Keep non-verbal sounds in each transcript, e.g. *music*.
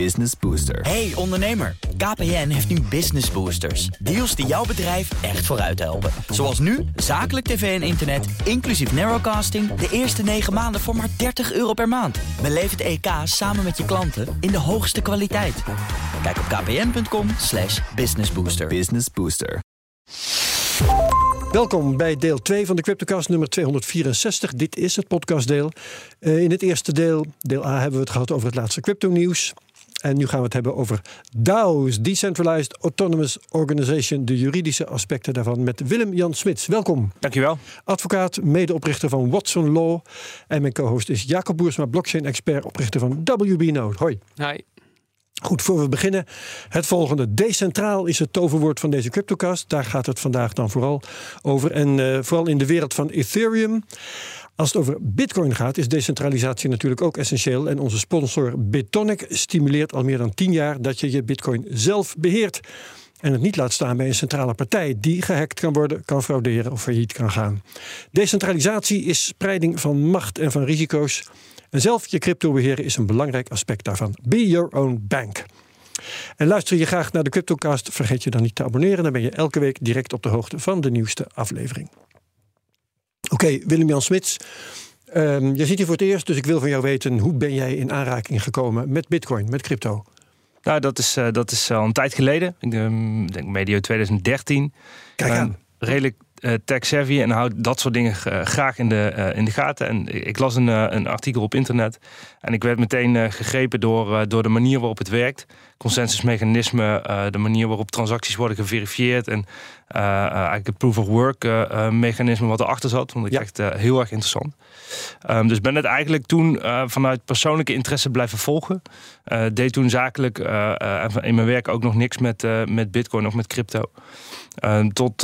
Business Booster. Hey ondernemer, KPN heeft nu Business Boosters. Deals die jouw bedrijf echt vooruit helpen. Zoals nu, zakelijk tv en internet, inclusief narrowcasting... de eerste 9 maanden voor maar 30 euro per maand. Beleef het EK samen met je klanten in de hoogste kwaliteit. Kijk op kpn.com slash businessbooster. Business Booster. Welkom bij deel 2 van de Cryptocast nummer 264. Dit is het podcastdeel. Uh, in het eerste deel, deel A, hebben we het gehad over het laatste crypto-nieuws. En nu gaan we het hebben over DAO's, Decentralized Autonomous Organization, de juridische aspecten daarvan, met Willem-Jan Smits. Welkom. Dankjewel. Advocaat, medeoprichter van Watson Law. En mijn co-host is Jacob Boersma, blockchain-expert, oprichter van WB Node. Hoi. Hi. Goed, voor we beginnen, het volgende. Decentraal is het toverwoord van deze CryptoCast. Daar gaat het vandaag dan vooral over. En uh, vooral in de wereld van Ethereum. Als het over Bitcoin gaat, is decentralisatie natuurlijk ook essentieel. En onze sponsor Bitonic stimuleert al meer dan tien jaar dat je je Bitcoin zelf beheert. En het niet laat staan bij een centrale partij die gehackt kan worden, kan frauderen of failliet kan gaan. Decentralisatie is spreiding van macht en van risico's. En zelf je crypto beheren is een belangrijk aspect daarvan. Be your own bank. En luister je graag naar de CryptoCast, vergeet je dan niet te abonneren. Dan ben je elke week direct op de hoogte van de nieuwste aflevering. Oké, Willem-Jan Smits. Um, je ziet hier voor het eerst, dus ik wil van jou weten... hoe ben jij in aanraking gekomen met bitcoin, met crypto? Nou, dat is, uh, dat is al een tijd geleden. Ik denk medio 2013. Kijk aan. Uh, redelijk uh, tech-savvy en houd dat soort dingen graag in de, uh, in de gaten. En ik las een, een artikel op internet en ik werd meteen gegrepen door, door de manier waarop het werkt. Consensusmechanisme, de manier waarop transacties worden geverifieerd en eigenlijk het proof of work mechanisme wat erachter zat. Vond ik ja. echt heel erg interessant. Um, dus ben het eigenlijk toen vanuit persoonlijke interesse blijven volgen. deed toen zakelijk in mijn werk ook nog niks met, met bitcoin of met crypto. Uh, tot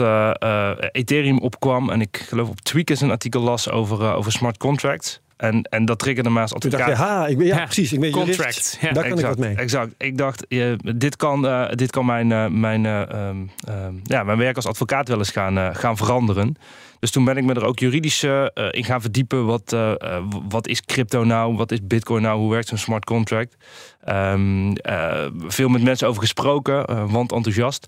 Ethereum opkwam en ik geloof op Tweakers een artikel las over, over smart contracts. En, en dat triggerde mij als advocaat. Toen dacht je, ha, ik ben, ja, ja precies, ik ben contract. Ja, Daar kan exact, ik wat mee. Exact. Ik dacht, dit kan, dit kan mijn, mijn, um, um, ja, mijn werk als advocaat wel eens gaan, gaan veranderen. Dus toen ben ik me er ook juridisch uh, in gaan verdiepen. Wat, uh, wat is crypto nou? Wat is bitcoin nou? Hoe werkt zo'n smart contract? Um, uh, veel met mensen over gesproken, want enthousiast.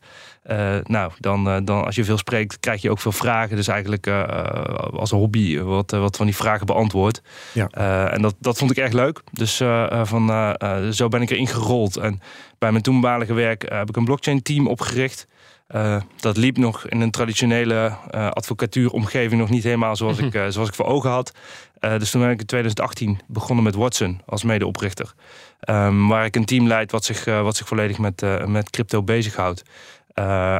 nou, dan, dan als je veel spreekt, krijg je ook veel vragen. Dus eigenlijk als hobby wat, wat van die vragen beantwoord. Ja. en dat, dat vond ik erg leuk. Dus van, zo ben ik erin gerold. En bij mijn toenmalige werk heb ik een blockchain team opgericht. Uh, dat liep nog in een traditionele uh, advocatuuromgeving nog niet helemaal zoals, ik, uh, zoals ik voor ogen had. dus toen ben ik in 2018 begonnen met Watson als medeoprichter. Um, waar ik een team leid wat zich, wat zich volledig met, met crypto bezighoudt.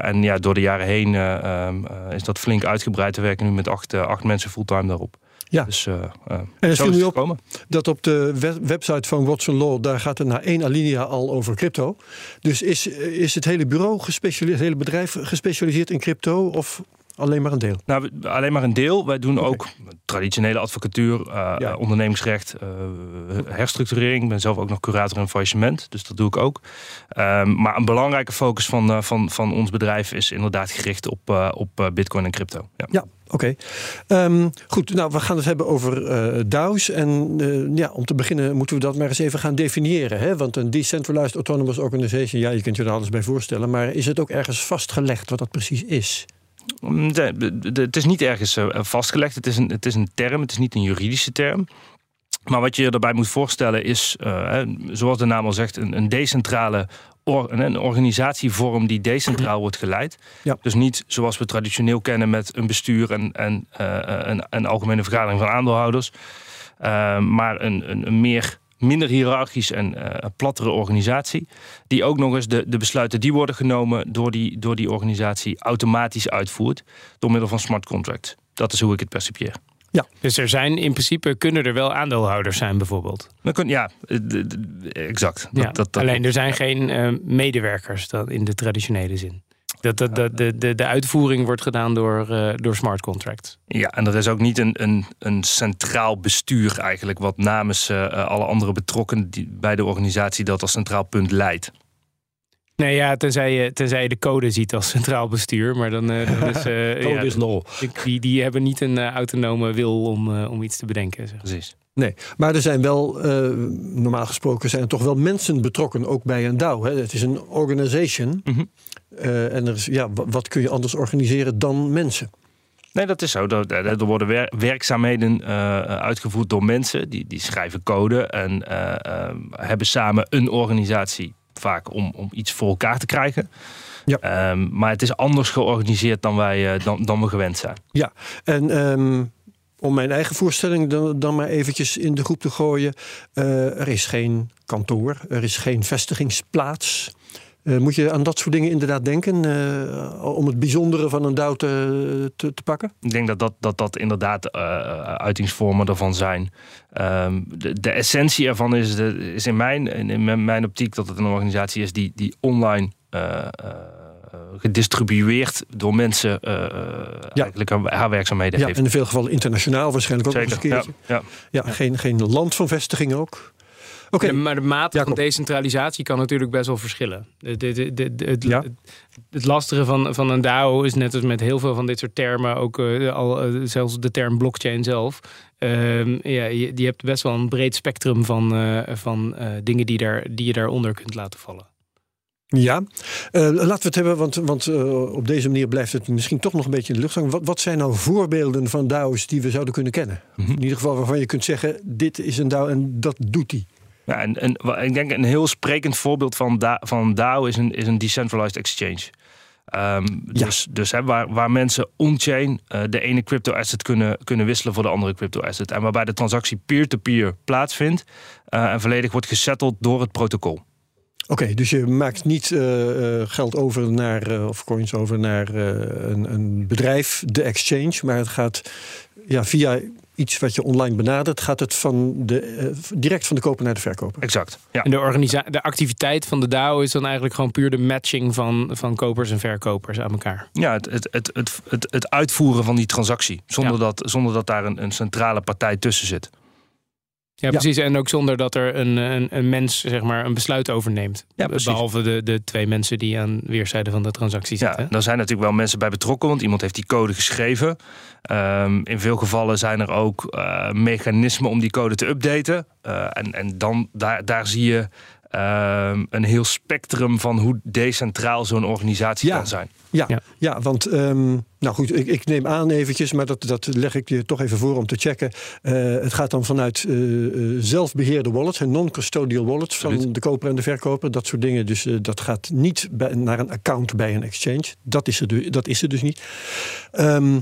en ja, door de jaren heen um, is dat flink uitgebreid. We werken nu met acht, acht mensen fulltime daarop. Ja. Dus, uh, uh, en het viel nu op komen. dat op de website van Watson Law, daar gaat het na één alinea al over crypto. Dus is, is het hele bureau gespecialiseerd, het hele bedrijf gespecialiseerd in crypto of alleen maar een deel? Nou, alleen maar een deel. Wij doen okay. ook traditionele advocatuur, uh, ja. ondernemingsrecht, herstructurering. Ik ben zelf ook nog curator en faillissement, dus dat doe ik ook. Um, maar een belangrijke focus van, van, van ons bedrijf is inderdaad gericht op, op bitcoin en crypto. Ja. ja. Oké, okay. um, goed. Nou, we gaan het hebben over DAO's. En ja, om te beginnen moeten we dat maar eens even gaan definiëren. Hè? Want een Decentralized Autonomous Organization, ja, je kunt je er alles bij voorstellen. Maar is het ook ergens vastgelegd wat dat precies is? De, de, de, het is niet ergens uh, vastgelegd. Het is, een, het is een term, het is niet een juridische term. Maar wat je erbij moet voorstellen is, zoals de naam al zegt, een, een decentrale Or, een organisatievorm die decentraal wordt geleid. Ja. Dus niet zoals we traditioneel kennen met een bestuur en, en uh, een, een, algemene vergadering van aandeelhouders. Uh, maar een, een, een, meer, minder hiërarchisch en uh, plattere organisatie. Die ook nog eens de, de besluiten die worden genomen door die, door die organisatie automatisch uitvoert. Door middel van smart contracts. Dat is hoe ik het percipieer. Ja. Dus er zijn in principe kunnen er wel aandeelhouders zijn, bijvoorbeeld. Dan kun, ja, exact. Ja. Dat, dat, Alleen er zijn geen uh, medewerkers dan in de traditionele zin. Dat, dat, dat, de, de, de uitvoering wordt gedaan door, uh, door smart contracts. Ja, en er is ook niet een, een, een centraal bestuur eigenlijk... wat namens uh, alle andere betrokkenen bij de organisatie... dat als centraal punt leidt. Nee, ja, tenzij je, tenzij je de code ziet als centraal bestuur. Maar dan, uh, dan is, uh, *laughs* code ja, is law. Die, die hebben niet een uh, autonome wil om, om iets te bedenken. Zeg. Precies. Nee, maar er zijn wel, normaal gesproken zijn er toch wel mensen betrokken, ook bij een DAO. Hè? Het is een organization. Mhm. en er is, ja, wat kun je anders organiseren dan mensen? Nee, dat is zo. Er, er worden wer werkzaamheden uh, uitgevoerd door mensen. Die, die schrijven code en uh, hebben samen een organisatie. Vaak om, om iets voor elkaar te krijgen. Ja. Um, maar het is anders georganiseerd dan, wij, dan, dan we gewend zijn. Ja, en um, om mijn eigen voorstelling dan, dan maar eventjes in de groep te gooien. er is geen kantoor, er is geen vestigingsplaats. Uh, moet je aan dat soort dingen inderdaad denken uh, om het bijzondere van een DAO te, te, te, pakken? Ik denk dat dat, dat, dat inderdaad uh, uitingsvormen ervan zijn. Um, de, de, essentie ervan is, de, is in, mijn, in mijn optiek dat het een organisatie is die, die online gedistribueerd door mensen ja. eigenlijk haar werkzaamheden ja, heeft. En in veel gevallen internationaal waarschijnlijk ook Zeker, een keertje. Ja, ja. ja geen, geen land van vestiging ook. Okay. De, maar de mate Jacob. van decentralisatie kan natuurlijk best wel verschillen. De, de, de, het, ja. het, lastige van, van een DAO is net als met heel veel van dit soort termen, ook uh, al, uh, zelfs de term blockchain zelf. Uh, ja, je, je, hebt best wel een breed spectrum van, uh, van dingen die, daar, die je daaronder kunt laten vallen. Ja, uh, laten we het hebben, want, want uh, op deze manier blijft het misschien toch nog een beetje in de lucht hangen. Wat, wat zijn nou voorbeelden van DAO's die we zouden kunnen kennen? Mm -hmm. In ieder geval waarvan je kunt zeggen, dit is een DAO en dat doet die. Ja, en, en ik denk een heel sprekend voorbeeld van, da, van DAO is een, is een decentralized exchange. Um, Ja. Dus, dus hè, waar, waar mensen on-chain uh, de ene crypto asset kunnen, kunnen wisselen voor de andere crypto asset. En waarbij de transactie peer-to-peer plaatsvindt uh, en volledig wordt gesetteld door het protocol. Oké, dus je maakt niet uh, uh, geld over naar, of coins over naar een, een, bedrijf, de exchange, maar het gaat ja, via iets wat je online benadert, gaat het van de, direct van de koper naar de verkoper. Exact. Ja. En de, organisa- de activiteit van de DAO is dan eigenlijk gewoon puur de matching van, van kopers en verkopers aan elkaar. Ja, het, het, het, het, het, het uitvoeren van die transactie, zonder, Ja. dat, zonder dat daar een, een centrale partij tussen zit. Ja, Ja. precies. En ook zonder dat er een, een, een mens zeg maar, een besluit overneemt. Ja. Behalve de, de twee mensen die aan weerszijden van de transactie Ja, zitten. daar zijn natuurlijk wel mensen bij betrokken, want iemand heeft die code geschreven. Ehm, in veel gevallen zijn er ook eh, mechanismen om die code te updaten. Eh, en, en dan daar, daar zie je ehm, een heel spectrum van hoe decentraal zo'n organisatie Ja. kan zijn. Ja, ja. Ja. want ehm, nou goed, ik, ik neem aan eventjes, maar dat, dat leg ik je toch even voor om te checken. Eh, het gaat dan vanuit eh, eh, zelfbeheerde wallets en non-custodial wallets van Absoluut. de koper en de verkoper, dat soort dingen. Dus dat gaat niet bij, naar een account bij een exchange. Dat is er, dat is er dus niet. Ehm,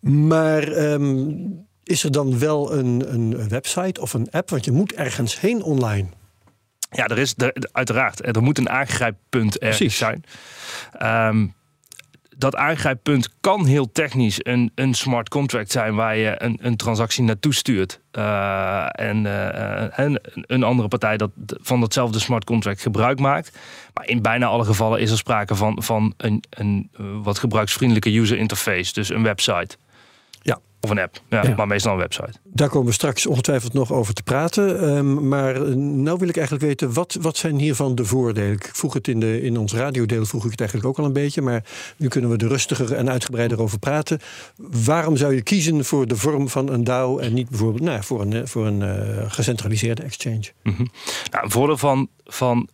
maar ehm, is er dan wel een, een website of een app? Want je moet ergens heen online. Ja, er is er, uiteraard. Er moet een aangrijppunt ergens Precies. zijn. Ehm, dat aangrijppunt kan heel technisch een, een smart contract zijn waar je een, een transactie naartoe stuurt. Eh, en, eh, en een andere partij dat van datzelfde smart contract gebruik maakt. Maar in bijna alle gevallen is er sprake van, van een, een eh, wat gebruiksvriendelijke user interface. Dus een website. Ja. Of een app. Ja, Ja. Maar meestal een website. Daar komen we straks ongetwijfeld nog over te praten. Ehm, maar eh, nou wil ik eigenlijk weten, wat, wat zijn hiervan de voordelen? Ik vroeg het in, de, in ons radiodeel, vroeg ik het eigenlijk ook al een beetje. Maar nu kunnen we er rustiger en uitgebreider over praten. Waarom zou je kiezen voor de vorm van een DAO en niet bijvoorbeeld nou, voor een, eh, voor een eh, gecentraliseerde exchange? Mhm. Nou, een voordeel van, van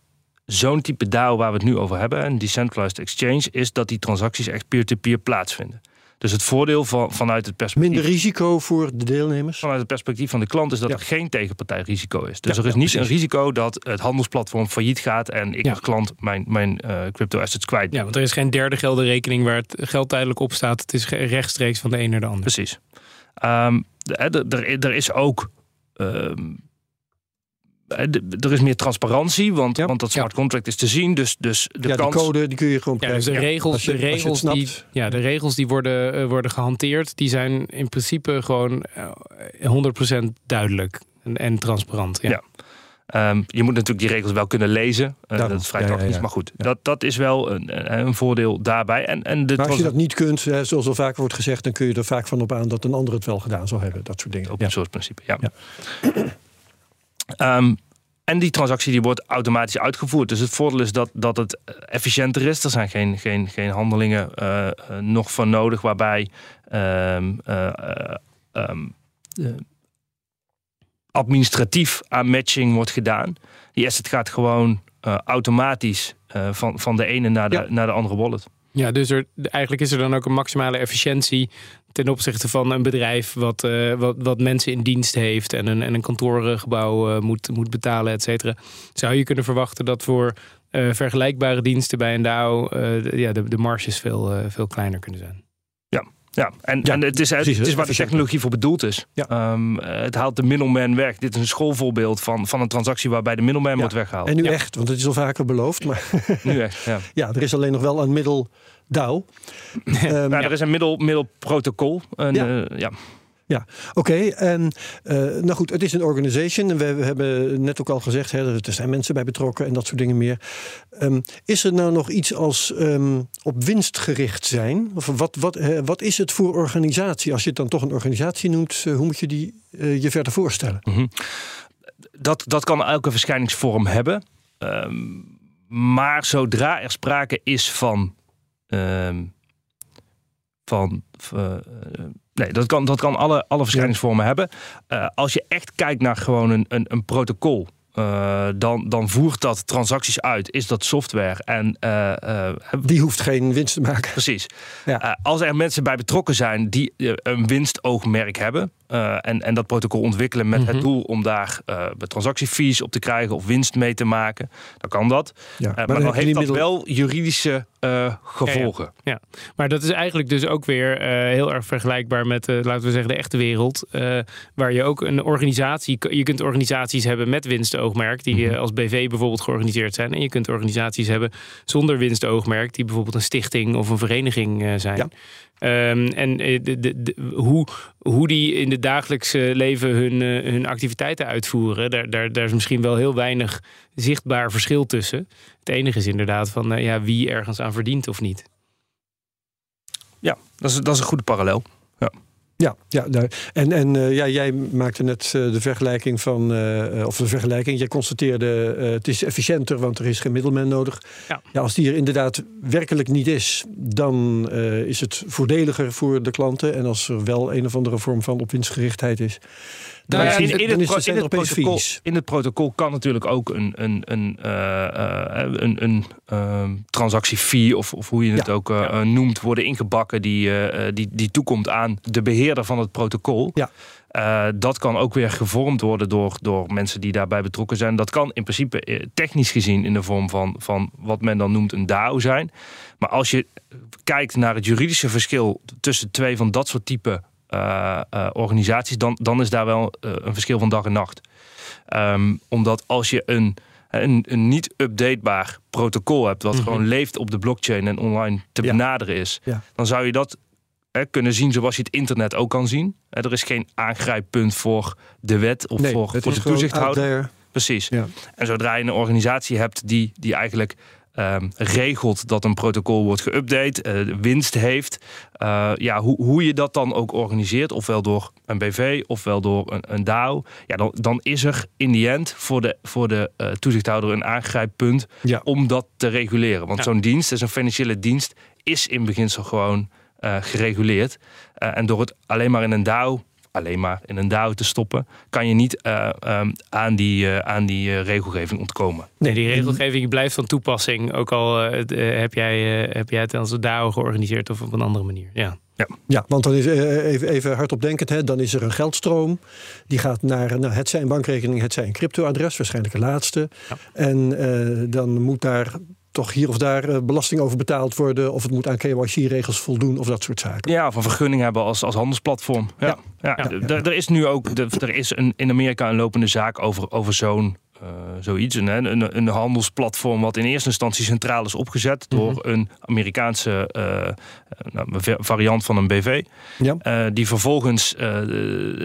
zo'n type DAO waar we het nu over hebben, een decentralized exchange, is dat die transacties echt peer-to-peer plaatsvinden. Dus het voordeel van, vanuit het perspectief. Minder risico voor de deelnemers? Vanuit het perspectief van de klant is dat Ja. er geen tegenpartijrisico is. Dus Ja, er is ja, niet precies. een risico dat het handelsplatform failliet gaat en ik als klant mijn, mijn eh, crypto assets kwijt. Ja, want er is geen derde geldenrekening waar het geld tijdelijk op staat. Het is rechtstreeks van de een naar de ander. Precies. Ehm, er, er is ook. ehm, er is meer transparantie, want, Ja. want dat smart contract is te zien. Dus, dus de ja, kans. de code die kun je gewoon Ja, dus de krijgen. regels, je- de, regels die, ja, de regels die worden, eh, worden gehanteerd, die zijn in principe gewoon eh, 100% duidelijk en, en transparant. Ja. Ja. Ehm, je moet natuurlijk die regels wel kunnen lezen. Eh, dat is vrij Ja, ja, technisch, ja. maar goed. Ja. Dat, dat is wel een, een voordeel daarbij. En, en de Maar als je dat niet kunt, hè, zoals al vaker wordt gezegd, dan kun je er vaak van op aan dat een ander het wel gedaan zal hebben. Dat soort dingen. open source principe, ja. Ehm, En die transactie die wordt automatisch uitgevoerd. Dus het voordeel is dat, dat het efficiënter is. Er zijn geen, geen, geen handelingen uh, nog van nodig waarbij uh, administratief aan matching wordt gedaan. Die asset gaat gewoon automatisch van, van de ene naar de, naar de andere wallet. Ja, dus er, eigenlijk is er dan ook een maximale efficiëntie ten opzichte van een bedrijf wat, uh, wat, wat mensen in dienst heeft en een, en een kantoorgebouw uh, moet, moet betalen, et cetera. Zou je kunnen verwachten dat voor uh, vergelijkbare diensten bij een DAO ja, de, de marges veel, veel kleiner kunnen zijn? Ja, en, ja, en het is, precies, het is waar de technologie voor bedoeld is. Ja. Um, het haalt de middleman weg. Dit is een schoolvoorbeeld van, van een transactie waarbij de middleman ja. wordt weggehaald. En nu echt, want het is al vaker beloofd. Maar *laughs* nu echt, ja. ja, er is alleen nog wel een middel DAO. *laughs* um, er is een middel, middelprotocol. Een, ja. Uh, ja. Oké. En uh, nou goed, het is een organization. We, we, hebben net ook al gezegd, hè, er zijn mensen bij betrokken en dat soort dingen meer. Um, is er nou nog iets als um, op winst gericht zijn? Of wat, wat, wat is het voor organisatie? Als je het dan toch een organisatie noemt, uh, hoe moet je die je verder voorstellen? -hmm. dat, dat kan elke verschijningsvorm hebben. Um, maar zodra er sprake is van van. Nee, dat kan, dat kan alle, alle verschijningsvormen hebben. Uh, als je echt kijkt naar gewoon een, een, een protocol. Uh, dan, dan voert dat transacties uit. Is dat software? En, die hoeft geen winst te maken. Precies. Ja. als er mensen bij betrokken zijn die een winstoogmerk hebben. En, en dat protocol ontwikkelen met mm -hmm. het doel om daar transactiefees op te krijgen of winst mee te maken. Dan kan dat. Ja, maar, maar dan, dan heeft dat middel... wel juridische uh, gevolgen. Ja, ja, ja, maar dat is eigenlijk dus ook weer uh, heel erg vergelijkbaar met, uh, laten we zeggen, de echte wereld. waar je ook een organisatie, je kunt organisaties hebben met winstoogmerk, die mm -hmm. als BV bijvoorbeeld georganiseerd zijn. En je kunt organisaties hebben zonder winstoogmerk, die bijvoorbeeld een stichting of een vereniging zijn. Um, en de, hoe, hoe die in het dagelijkse leven hun, hun activiteiten uitvoeren, daar, daar, daar is misschien wel heel weinig zichtbaar verschil tussen. Het enige is inderdaad van uh, ja, wie ergens aan verdient of niet. Ja, dat is, dat is een goede parallel. Ja. Ja, ja en, en uh, ja, jij maakte net uh, de vergelijking van, uh, of de vergelijking, jij constateerde het is efficiënter, want er is geen middelman nodig. Ja. ja als die er inderdaad werkelijk niet is, dan is het voordeliger voor de klanten. En als er wel een of andere vorm van opwinstgerichtheid is, nou ja, in, in, het, in, het protocol, in, het, protocol, kan natuurlijk ook een, een, een, een, een uh, transactiefee, of, of hoe je het ja. ook uh, noemt, worden ingebakken die, die, die toekomt aan de beheerder van het protocol. Ja. Uh, dat kan ook weer gevormd worden door, door mensen die daarbij betrokken zijn. Dat kan in principe technisch gezien in de vorm van, van wat men dan noemt een DAO zijn. Maar als je kijkt naar het juridische verschil tussen twee van dat soort type organisaties, dan, dan is daar wel uh, een verschil van dag en nacht. Um, omdat als je een, een, een niet updatebaar protocol hebt, wat mm -hmm. gewoon leeft op de blockchain en online te ja. benaderen is, ja. dan zou je dat hè, kunnen zien zoals je het internet ook kan zien. Er is geen aangrijppunt voor de wet of nee, voor, voor de toezichthouder. Precies. Ja. En zodra je een organisatie hebt die, die eigenlijk um, regelt dat een protocol wordt geüpdate, uh, winst heeft. Uh, ja, hoe, hoe je dat dan ook organiseert, ofwel door een BV ofwel door een, een DAO, ja, dan, dan is er in die end voor de, voor de uh, toezichthouder een aangrijppunt ja. om dat te reguleren. Want ja. zo'n dienst, zo'n financiële dienst, is in beginsel gewoon gereguleerd. en door het alleen maar in een DAO alleen maar in een DAO te stoppen, kan je niet uh, um, aan die, uh, aan die uh, regelgeving ontkomen. Nee, die regelgeving blijft van toepassing. Ook al heb, jij, heb jij het als een DAO georganiseerd of op een andere manier. Ja. Ja. ja, want dan is even, even hardop denkend, hè, dan is er een geldstroom. Die gaat naar, nou, het zijn een bankrekening, het zijn cryptoadres, waarschijnlijk de laatste. Ja. En dan moet daar toch hier of daar uh, belasting over betaald worden. Of het moet aan KYC-regels voldoen of dat soort zaken. Ja, of een vergunning hebben als, als handelsplatform. Ja, ja. ja. ja, ja. Er is nu ook er is een, in Amerika een lopende zaak over, over zo'n uh, zoiets. Een, een, een, handelsplatform wat in eerste instantie centraal is opgezet door mm -hmm. een Amerikaanse uh, nou, variant van een BV. Ja. die vervolgens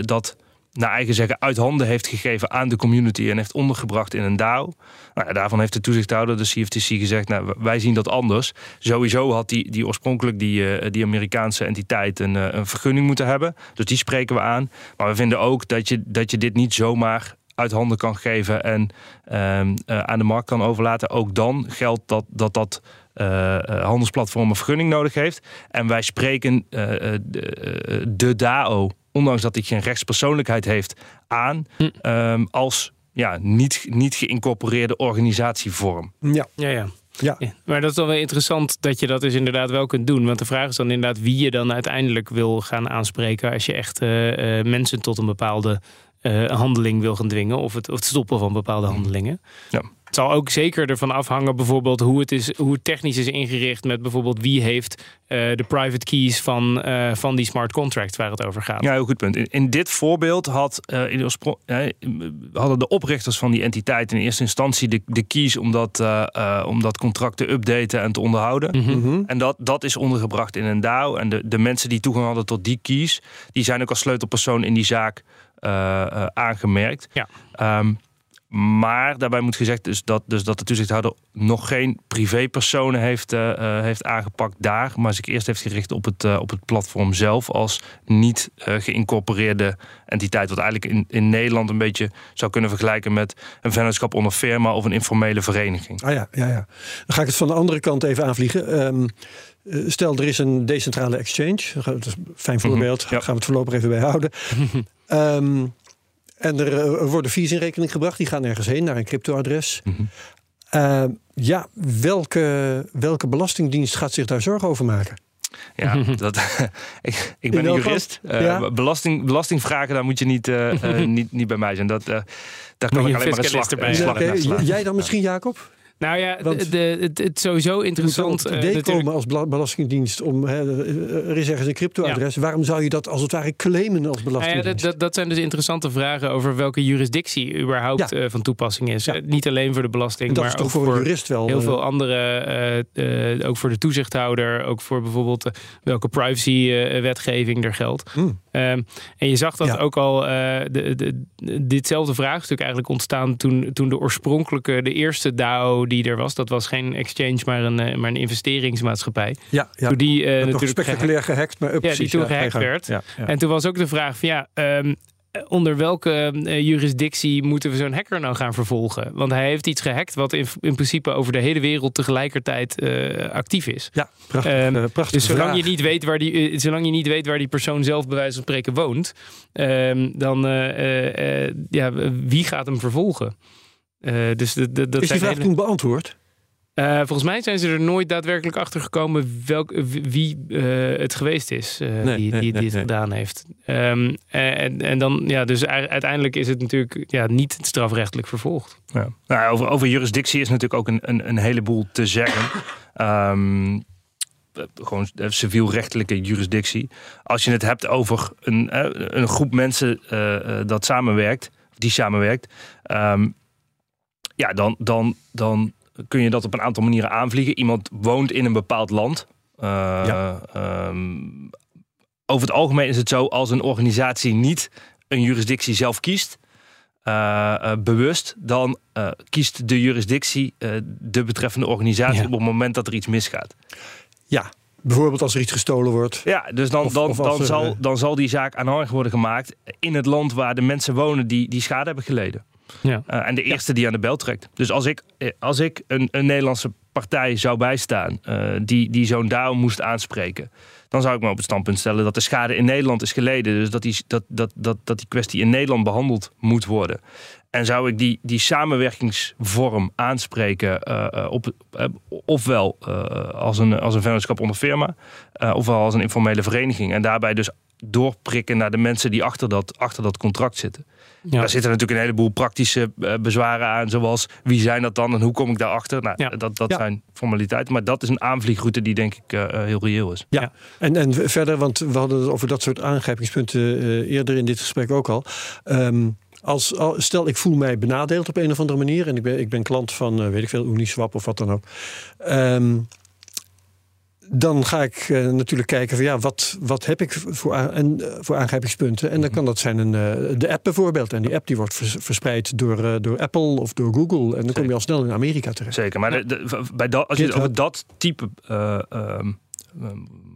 dat naar eigen zeggen uit handen heeft gegeven aan de community en heeft ondergebracht in een DAO. Nou daarvan heeft de toezichthouder, de CFTC, gezegd: nou, wij zien dat anders. Sowieso had die, die oorspronkelijk die, uh, die Amerikaanse entiteit een, uh, een vergunning moeten hebben. Dus die spreken we aan. Maar we vinden ook dat je, dat je dit niet zomaar uit handen kan geven en ehm, aan de markt kan overlaten, ook dan geldt dat dat, dat handelsplatform een vergunning nodig heeft. En wij spreken de DAO, ondanks dat hij geen rechtspersoonlijkheid heeft, aan hm. Ehm, als ja, niet, niet geïncorporeerde organisatievorm. Ja, ja, ja. Ja. Maar dat is dan wel interessant dat je dat dus inderdaad wel kunt doen. Want de vraag is dan inderdaad wie je dan uiteindelijk wil gaan aanspreken als je echt uh, uh, mensen tot een bepaalde uh, handeling wil gaan dwingen. Of het, of het stoppen van bepaalde handelingen. Ja. Het zal ook zeker ervan afhangen, bijvoorbeeld hoe het, is, hoe het technisch is ingericht. Met bijvoorbeeld wie heeft uh, de private keys van, uh, van die smart contract waar het over gaat. Ja, heel goed punt. In, in dit voorbeeld had, uh, in hadden de oprichters van die entiteit in eerste instantie de, de keys om dat, om dat contract te updaten en te onderhouden. Mm -hmm. En dat, dat is ondergebracht in een DAO. En de, de mensen die toegang hadden tot die keys, die zijn ook als sleutelpersoon in die zaak aangemerkt. Ja. Um, maar daarbij moet gezegd dus dat, dus dat de toezichthouder nog geen privépersonen heeft, uh, heeft aangepakt daar. Maar zich eerst heeft gericht op het, uh, op het platform zelf als niet geïncorporeerde entiteit. Wat eigenlijk in, in Nederland een beetje zou kunnen vergelijken met een vennootschap onder firma of een informele vereniging. Ah ja, ja, ja. Dan ga ik het van de andere kant even aanvliegen. Um, stel, er is een decentrale exchange. Dat is een fijn mhm, voorbeeld. Daar gaan we het voorlopig even bij houden. um, *laughs* En er uh, worden fees in rekening gebracht. Die gaan ergens heen naar een cryptoadres. Mm uh, ja, welke, welke belastingdienst gaat zich daar zorgen over maken? Ja, dat, *laughs* ik, ik ben een jurist. Uh, belasting, belastingvragen, daar moet je niet, uh, *laughs* niet, niet bij mij zijn. Dat, daar kan ik alleen maar een slag, erbij. Slag Jij dan misschien, Jacob? Nou ja, Want de, het, het sowieso interessant. Het idee uh, komen als belastingdienst om hè, er is ergens een cryptoadres. Ja. Waarom zou je dat als het ware claimen als belastingdienst? Nou ja, dat, dat, zijn dus interessante vragen over welke jurisdictie überhaupt ja. van toepassing is. Niet alleen voor de belasting, maar ook voor jurist wel. Heel veel andere, uh, ook voor de toezichthouder, ook voor bijvoorbeeld welke privacy-wetgeving er geldt. Mm. Um, en je zag dat ook al de, de, ditzelfde vraagstuk eigenlijk ontstaan toen, toen de oorspronkelijke, de eerste DAO die er was. Dat was geen exchange, maar een, eh, maar een investeringsmaatschappij. Ja, ja. Toen die uh, natuurlijk spectaculair gehackt, maar up, ja, die toen gehackt werd. Ja, En toen was ook de vraag van ja, um, onder welke uh, jurisdictie moeten we zo'n hacker nou gaan vervolgen? Want hij heeft iets gehackt wat in, in principe over de hele wereld tegelijkertijd uh, actief is. Ja, prachtig. Um, prachtig dus zolang je, niet weet waar die, zolang je niet weet waar die persoon zelf bij wijze van spreken woont, um, dan ja, wie gaat hem vervolgen? Uh, dus de, de, dat is die vraag hele... toen beantwoord? Uh, volgens mij zijn ze er nooit daadwerkelijk achter gekomen welk, wie uh, het geweest is nee, die, die, nee, die het nee. gedaan heeft. Um, en, en dan, ja, dus uiteindelijk is het natuurlijk ja, niet strafrechtelijk vervolgd. Ja. Nou, over, over jurisdictie is natuurlijk ook een, een, een heleboel te zeggen. um, *laughs* gewoon civielrechtelijke jurisdictie. Als je het hebt over een, een groep mensen uh, dat samenwerkt, die samenwerkt, um, ja, dan, dan, dan kun je dat op een aantal manieren aanvliegen. Iemand woont in een bepaald land. Uh, ja. um, over het algemeen is het zo als een organisatie niet een jurisdictie zelf kiest. Uh, uh, bewust, dan kiest de jurisdictie de betreffende organisatie ja. op het moment dat er iets misgaat. Ja, Bijvoorbeeld als er iets gestolen wordt. Ja, dus dan, dan, dan, zal, dan zal die zaak aanhangig worden gemaakt in het land waar de mensen wonen die, die schade hebben geleden. Ja. Uh, en de eerste die aan de bel trekt. Dus als ik, eh, als ik een, een Nederlandse partij zou bijstaan uh, die, die zo'n DAO moest aanspreken, dan zou ik me op het standpunt stellen dat de schade in Nederland is geleden. Dus dat die, dat, dat, dat, dat die kwestie in Nederland behandeld moet worden. En zou ik die, die samenwerkingsvorm aanspreken, uh, op, uh, ofwel als, een, als een vennootschap onder firma, ofwel als een informele vereniging. En daarbij dus doorprikken naar de mensen die achter dat, achter dat contract zitten. Ja. Daar zitten natuurlijk een heleboel praktische uh, bezwaren aan, zoals wie zijn dat dan en hoe kom ik daarachter? Nou, ja. dat, dat zijn formaliteiten, maar dat is een aanvliegroute die denk ik uh, heel reëel is. Ja, En, en verder, want we hadden het over dat soort aangrijpingspunten uh, eerder in dit gesprek ook al. Um, als, stel, ik voel mij benadeeld op een of andere manier en ik ben, ik ben klant van, weet ik veel, Uniswap of wat dan ook. Um, dan ga ik uh, natuurlijk kijken van ja, wat, wat heb ik voor, en, uh, voor aangrijpingspunten. En dan kan dat zijn een, uh, de app bijvoorbeeld. En die app die wordt vers verspreid door, door Apple of door Google. En dan Zeker. kom je al snel in Amerika terecht. Zeker, maar de, de, bij dat, als je het over dat type ehm,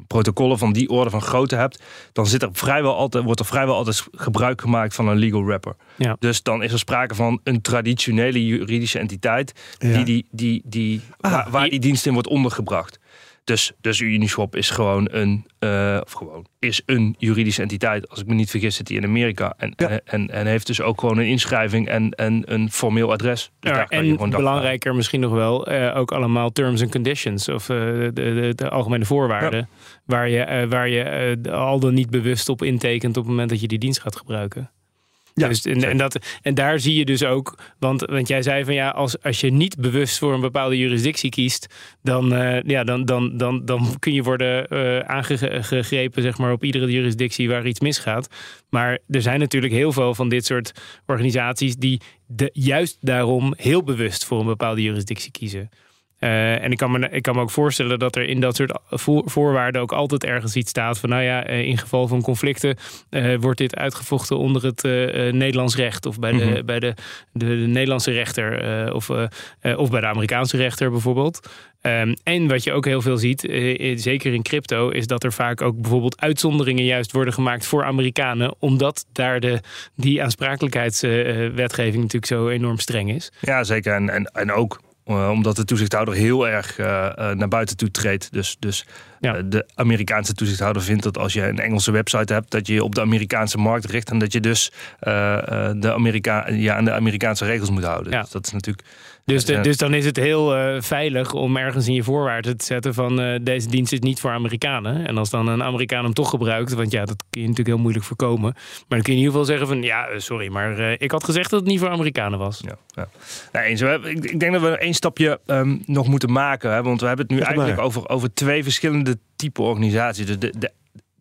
protocollen van die orde van grootte hebt, dan zit er vrijwel altijd, wordt er vrijwel altijd gebruik gemaakt van een legal wrapper. Ja. Dus dan is er sprake van een traditionele juridische entiteit Ja. die, die, die, die, Ah, waar, waar die dienst in wordt ondergebracht. Dus, dus Uniswap is gewoon een, eh, of gewoon, is een juridische entiteit. Als ik me niet vergis, zit die in Amerika. En, Ja. en, en, heeft dus ook gewoon een inschrijving en, en een formeel adres. Dus Ja, en belangrijker misschien nog wel, eh, ook allemaal terms and conditions of eh, de, de, de algemene voorwaarden. Waar je, eh, waar je eh, al dan niet bewust op intekent op het moment dat je die dienst gaat gebruiken. Ja, dus, en, en, dat, en daar zie je dus ook, want, want jij zei van ja, als, als je niet bewust voor een bepaalde jurisdictie kiest, dan, eh, ja, dan, dan, dan, dan kun je worden eh, aangegrepen zeg maar, op iedere jurisdictie waar iets misgaat. Maar er zijn natuurlijk heel veel van dit soort organisaties die de, juist daarom heel bewust voor een bepaalde jurisdictie kiezen. Eh, en ik kan, me, ik kan me ook voorstellen dat er in dat soort voor- voorwaarden ook altijd ergens iets staat van, nou ja, eh, in geval van conflicten eh, wordt dit uitgevochten onder het eh, Nederlands recht of bij de, Mhm. bij de, de, de Nederlandse rechter of, of bij de Amerikaanse rechter bijvoorbeeld. Ehm, en wat je ook heel veel ziet, zeker in crypto, is dat er vaak ook bijvoorbeeld uitzonderingen juist worden gemaakt voor Amerikanen, omdat daar de, die aansprakelijkheidswetgeving natuurlijk zo enorm streng is. Ja, zeker. En, en, en ook eh, omdat de toezichthouder heel erg eh, eh, naar buiten toe treedt. Dus, dus Ja. de Amerikaanse toezichthouder vindt dat als je een Engelse website hebt, dat je je op de Amerikaanse markt richt en dat je dus de Amerika ja, aan de Amerikaanse regels moet houden. Ja. Dus dat is natuurlijk. Dus, de- dus dan is het heel eh, veilig om ergens in je voorwaarden te zetten van eh, deze dienst is niet voor Amerikanen. En als dan een Amerikaan hem toch gebruikt, want ja, dat kun je natuurlijk heel moeilijk voorkomen. Maar dan kun je in ieder geval zeggen van ja, eh, sorry, maar eh, ik had gezegd dat het niet voor Amerikanen was. Ja, ja. Nou, eens, we ik, ik denk dat we één stapje ehm, nog moeten maken. Hè, want we hebben het nu eigenlijk over, over twee verschillende type organisaties. Dus de, de,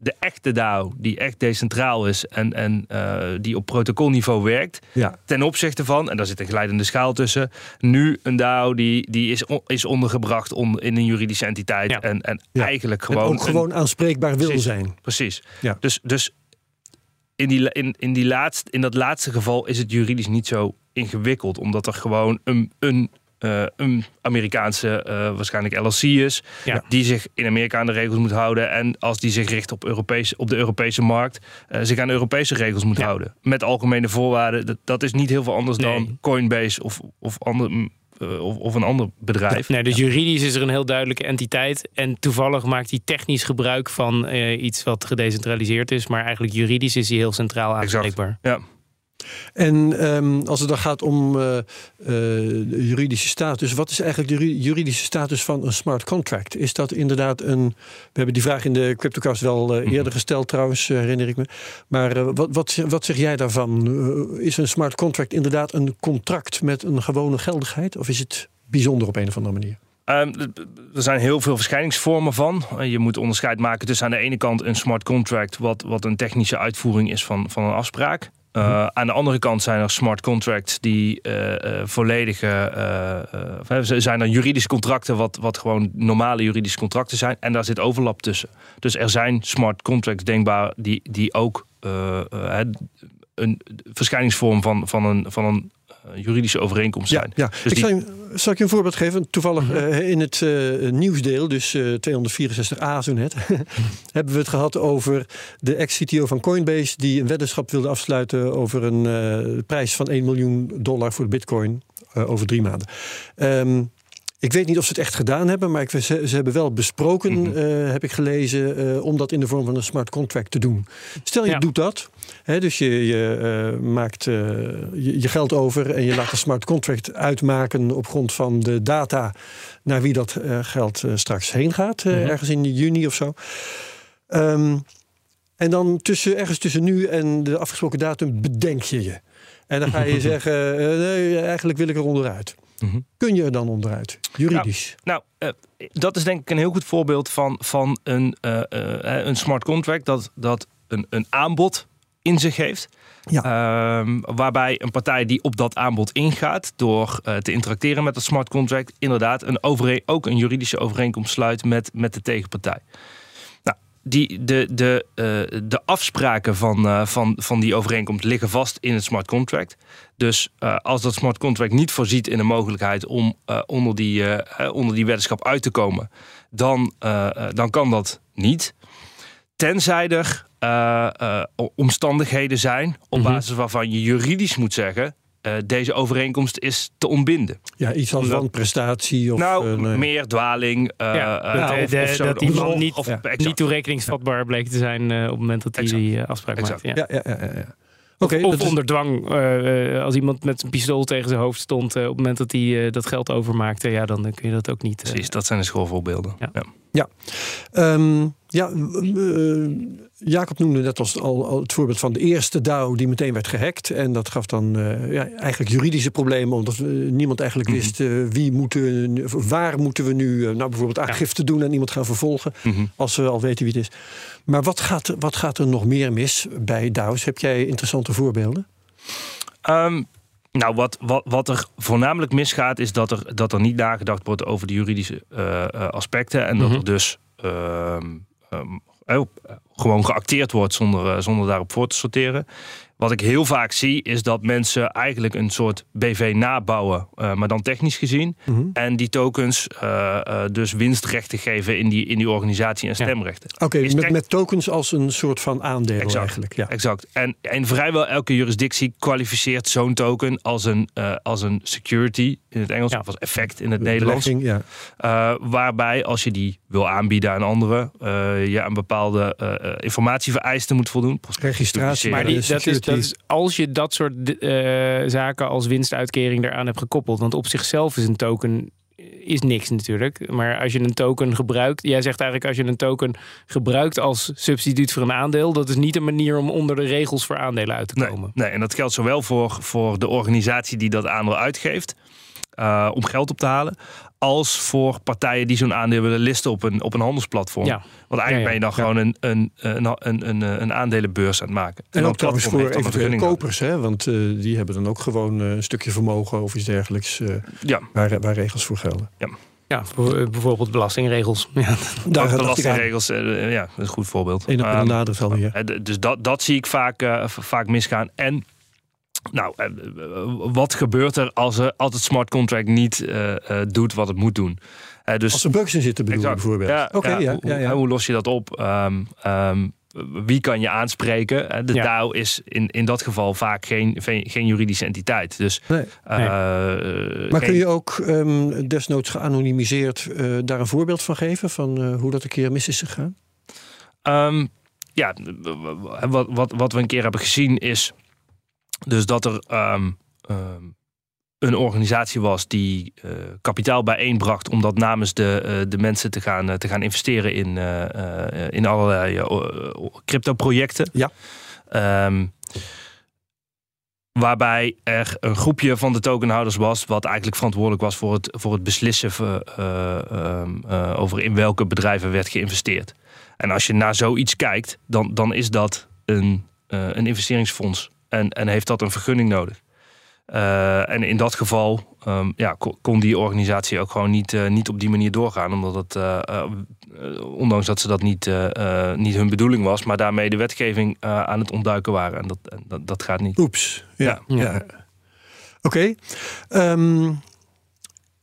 de echte DAO, die echt decentraal is en, en eh, die op protocolniveau werkt. Ja. Ten opzichte van, en daar zit een glijdende schaal tussen, nu een DAO die, die is, on- is ondergebracht on, in een juridische entiteit. Ja. En, en Ja. eigenlijk En gewoon. ook een- gewoon aanspreekbaar wil Precies. zijn. Precies. Dus, dus in, die, in, in, die laatste, in dat laatste geval is het juridisch niet zo ingewikkeld. Omdat er gewoon een, een, eh, een Amerikaanse, eh, waarschijnlijk LLC is. Ja. Die zich in Amerika aan de regels moet houden. En als die zich richt op, Europees, op de Europese markt, eh, zich aan de Europese regels moet Ja. houden. Met algemene voorwaarden. Dat, dat is niet heel veel anders Nee. dan Coinbase of, of, ander, mm, of, of een ander bedrijf. Nee, dus juridisch is er een heel duidelijke entiteit. En toevallig maakt hij technisch gebruik van iets wat gedecentraliseerd is. Maar eigenlijk juridisch is hij heel centraal Exact. aanspreekbaar. Ja. En ehm, als het dan gaat om eh, de juridische status, wat is eigenlijk de ju- juridische status van een smart contract? Is dat inderdaad een. We hebben die vraag in de CryptoCast wel eh, eerder gesteld, trouwens, herinner ik me. Maar wat, wat, zeg- wat zeg jij daarvan? Is een smart contract inderdaad een contract met een gewone geldigheid? Of is het bijzonder op een of andere manier? Ehm, er zijn heel veel verschijningsvormen van. Je moet onderscheid maken tussen aan de ene kant een smart contract, wat, wat een technische uitvoering is van, van een afspraak. Uh, aan de andere kant zijn er smart contracts die uh, volledige. Uh, zijn er juridische contracten, wat, wat gewoon normale juridische contracten zijn. En daar zit overlap tussen. Dus er zijn smart contracts denkbaar die, die ook een verschijningsvorm van, van een. Van een juridische overeenkomst zijn. Ja, ja. Dus ik die... zal, je, zal ik je een voorbeeld geven? Toevallig mm -hmm. uh, in het uh, nieuwsdeel, dus uh, 264a zo net, *laughs* hebben we het gehad over de ex-CTO van Coinbase die een weddenschap wilde afsluiten over een prijs van 1 miljoen dollar voor de bitcoin over drie maanden. Um, ik weet niet of ze het echt gedaan hebben, maar ik, ze, ze, hebben wel besproken, mm -hmm. uh, heb ik gelezen, om dat in de vorm van een smart contract te doen. Stel je ja. doet dat, dus je, je uh, maakt je, je, geld over en je laat een smart contract uitmaken op grond van de data naar wie dat geld straks heen gaat, mm -hmm. ergens in juni of zo. Um, en dan tussen, ergens tussen nu en de afgesproken datum bedenk je je. En dan ga je *laughs* zeggen, nee, eigenlijk wil ik er onderuit. Mm -hmm. Kun je er dan onderuit, juridisch? Nou, nou dat is denk ik een heel goed voorbeeld van, van een, een smart contract dat, dat een, een aanbod in zich heeft. Ja. Uh, waarbij een partij die op dat aanbod ingaat door uh, te interacteren met dat smart contract, inderdaad een overeen, ook een juridische overeenkomst sluit met, met de tegenpartij. Nou, die, de, de, uh, de afspraken van, uh, van, van die overeenkomst liggen vast in het smart contract. Dus als dat smart contract niet voorziet in de mogelijkheid om onder, die, onder die weddenschap uit te komen, dan, dan kan dat niet. Tenzij er omstandigheden zijn op mhm. basis waarvan je juridisch moet zeggen: uh, deze overeenkomst is te ontbinden. Ja, iets als wanprestatie of... Nou, uh, nee. meer dwaling. Uh, ja, of, of zo, dat die man niet, of, niet toerekeningsvatbaar bleek te zijn op het moment dat hij die afspraak maakte. Ja, ja, ja. ja, Okay, of, of onder dwang, als iemand met een pistool tegen zijn hoofd stond... op het moment dat hij dat geld overmaakte, ja, dan kun je dat ook niet... Precies, dat zijn de schoolvoorbeelden. Ja, ja. Um, ja Jacob noemde net als al, al, het voorbeeld van de eerste DAO die meteen werd gehackt. En dat gaf dan uh, ja, eigenlijk juridische problemen, omdat uh, niemand eigenlijk mm -hmm. wist uh, wie moeten, waar moeten we nu nou bijvoorbeeld aangifte ja. doen en iemand gaan vervolgen, mm -hmm. als we al weten wie het is. Maar wat gaat, wat gaat er nog meer mis bij DAO's? Heb jij interessante voorbeelden? Um, nou, wat, wat, wat er voornamelijk misgaat, is dat er, dat er niet nagedacht wordt over de juridische aspecten. En mm -hmm. dat mhm. er dus. Um, gewoon geacteerd wordt zonder, eh, zonder daarop voor te sorteren. Wat ik heel vaak zie is dat mensen eigenlijk een soort BV nabouwen, uh, maar dan technisch gezien. Mm -hmm. En die tokens uh, uh, dus winstrechten geven in die, in die organisatie en stemrechten. Ja. Oké, okay, met, met, tokens als een soort van aandeel exact, eigenlijk. Ja. Exact. En, en vrijwel elke jurisdictie kwalificeert zo'n token als een, als een security in het Engels, ja. of als effect in het Nederlands. Ja. waarbij als je die wil aanbieden aan anderen, je aan bepaalde informatievereisten moet voldoen. Registratie. Maar die, dat is dat als je dat soort uh, zaken als winstuitkering eraan hebt gekoppeld. Want op zichzelf is een token is niks natuurlijk. Maar als je een token gebruikt, jij zegt eigenlijk als je een token gebruikt als substituut voor een aandeel, dat is niet een manier om onder de regels voor aandelen uit te komen. Nee, nee en dat geldt zowel voor, voor de organisatie die dat aandeel uitgeeft. Uh, om geld op te halen als voor partijen die zo'n aandeel willen listen op een, op een handelsplatform. Ja. Want eigenlijk ja, ja. ben je dan gewoon een, een, een, een, een, aandelenbeurs aan het maken. En, en ook trouwens voor eventuele kopers, hè? want uh, die hebben dan ook gewoon uh, een stukje vermogen of iets dergelijks uh, ja. waar, waar regels voor gelden. Ja. Ja, bijvoorbeeld belastingregels. *laughs* Ja. Daar belastingregels, ja, dat is een goed voorbeeld. Een op een nadruk alweer. Dus dat, dat zie ik vaak, vaak misgaan. En nou, eh, wat gebeurt er als, er, als het smart contract niet uh, uh, doet wat het moet doen? Uh, dus, als er bugs in zitten bedoel bijvoorbeeld. Ja, okay, ja, ja, ja, Hoe, hoe, los je dat op? Um, um, wie kan je aanspreken? De DAO is in, in dat geval vaak geen, geen juridische entiteit. Dus, nee. nee. maar geen... kun je ook um, desnoods geanonimiseerd daar een voorbeeld van geven? Van hoe dat een keer mis is gegaan? ja, wat, wat, wat we een keer hebben gezien is dus dat er um, um, een organisatie was die uh, kapitaal bijeenbracht om dat namens de, uh, de mensen te gaan, uh, te gaan investeren in, in allerlei crypto-projecten. Ja. Um, waarbij er een groepje van de tokenhouders was, wat eigenlijk verantwoordelijk was voor het, voor het beslissen over in welke bedrijven werd geïnvesteerd. En als je naar zoiets kijkt, dan, dan is dat een, een investeringsfonds en, en heeft dat een vergunning nodig. Uh, en in dat geval um, ja, kon die organisatie ook gewoon niet, uh, niet op die manier doorgaan. Omdat het, uh, ondanks dat ze dat niet, niet hun bedoeling was, maar daarmee de wetgeving aan het ontduiken waren. En dat, dat, dat gaat niet. Oeps, ja. ja. ja. Oké. Okay. Um, ehm,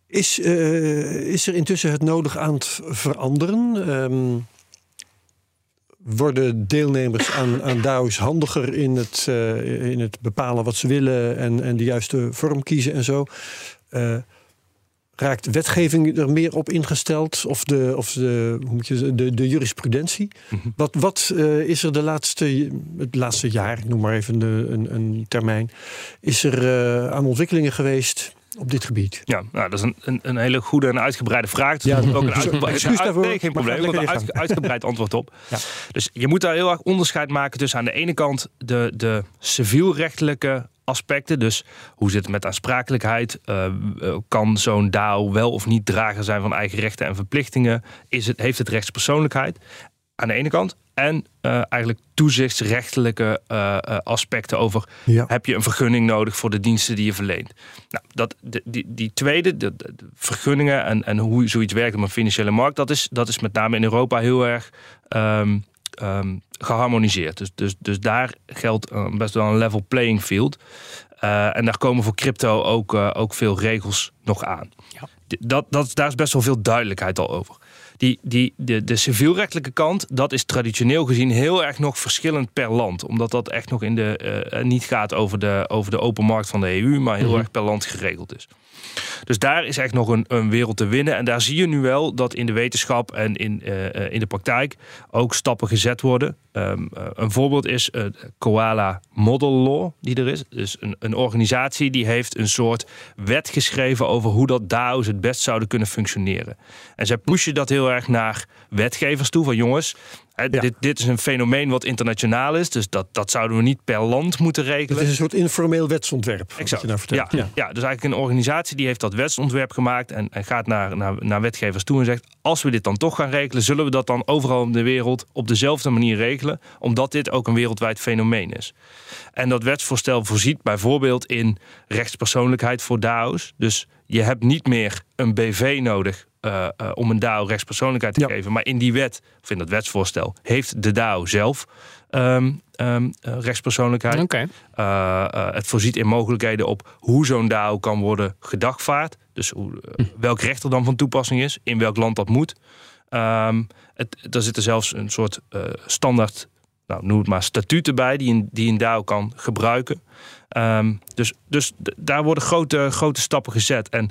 is, is er intussen het nodig aan het veranderen? Um, worden deelnemers aan, aan DAO's handiger in het, uh, in het bepalen wat ze willen en, en de juiste vorm kiezen en zo. Uh, raakt wetgeving er meer op ingesteld? Of de, of de, hoe moet je, de, de jurisprudentie? Mm -hmm. Wat, wat uh, is er de laatste, het laatste jaar, ik noem maar even de, een, een termijn, is er aan ontwikkelingen geweest op dit gebied? Ja, nou, dat is een, een, een hele goede en uitgebreide vraag. Dus ja, ook een *laughs* uitgebreid, nee, geen probleem. Een uit, uitgebreid antwoord op. *laughs* Ja. Dus je moet daar heel erg onderscheid maken tussen aan de ene kant de, de civielrechtelijke aspecten. Dus hoe zit het met aansprakelijkheid? Uh, kan zo'n DAO wel of niet drager zijn van eigen rechten en verplichtingen? Is het, heeft het rechtspersoonlijkheid? Aan de ene kant. En uh, eigenlijk toezichtsrechtelijke uh, aspecten over... Ja. heb je een vergunning nodig voor de diensten die je verleent. Nou, dat, de, die, die tweede, de, de, vergunningen en, en hoe zoiets werkt op een financiële markt... Dat is, dat is met name in Europa heel erg um, ehm, geharmoniseerd. Dus, dus, dus daar geldt uh, best wel een level playing field. Uh, en daar komen voor crypto ook, ook veel regels nog aan. Ja. Dat, dat, daar is best wel veel duidelijkheid al over. Die, die, de, de civielrechtelijke kant, dat is traditioneel gezien heel erg nog verschillend per land. Omdat dat echt nog in de, uh, niet gaat over de, over de open markt van de EU, maar heel mm -hmm. erg per land geregeld is. Dus daar is echt nog een, een, wereld te winnen. En daar zie je nu wel dat in de wetenschap en in, uh, in de praktijk ook stappen gezet worden. Um, uh, een voorbeeld is uh, Koala Model Law, die er is. Dus een, een, organisatie die heeft een soort wet geschreven over hoe dat DAO's het best zouden kunnen functioneren. En zij pushen dat heel erg naar wetgevers toe. Van jongens, Ja. dit, dit is een fenomeen wat internationaal is. Dus dat, dat zouden we niet per land moeten regelen. Het is een soort informeel wetsontwerp. Exact. je nou vertelt. Ja, ja. dus eigenlijk een organisatie die heeft dat wetsontwerp gemaakt en, en gaat naar, naar, naar wetgevers toe en zegt: als we dit dan toch gaan regelen, zullen we dat dan overal in de wereld op dezelfde manier regelen, omdat dit ook een wereldwijd fenomeen is. En dat wetsvoorstel voorziet bijvoorbeeld in rechtspersoonlijkheid voor DAO's. Dus je hebt niet meer een BV nodig uh, uh, om een DAO rechtspersoonlijkheid te Ja. geven. Maar in die wet, of in dat wetsvoorstel, heeft de DAO zelf um, rechtspersoonlijkheid. Uh, het voorziet in mogelijkheden op hoe zo'n DAO kan worden gedagvaard. Dus hoe, uh, welk recht er dan van toepassing is, in welk land dat moet. Um, het, er zitten zelfs een soort standaard, nou, noem het maar, statuten bij die een, die een DAO kan gebruiken. Dus dus daar worden grote, grote stappen gezet. En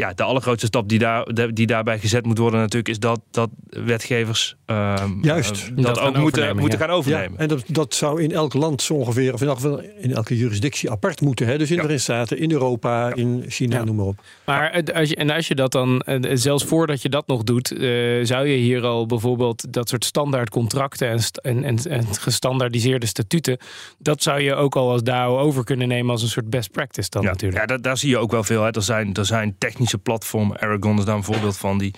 ja, de allergrootste stap die, daar, die daarbij gezet moet worden natuurlijk... is dat, dat wetgevers um, Juist. uh, dat, Dat ook moeten, moeten ja. gaan overnemen. Ja, en dat, dat zou in elk land zo ongeveer, of in elk geval in elke jurisdictie apart moeten. Hè? Dus in de. Verenigde Staten, in Europa, in China, Ja. noem maar op. Maar het- als je, en als je dat dan, eh, zelfs voordat je dat nog doet, eh, zou je hier al bijvoorbeeld dat soort standaard contracten en, st- en, en, en gestandaardiseerde statuten, dat zou je ook al als DAO over kunnen nemen als een soort best practice dan ja, natuurlijk. Ja, daar, daar zie je ook wel veel. Hè. Er, zijn, er zijn technische platformen, Aragon is daar een voorbeeld van, die,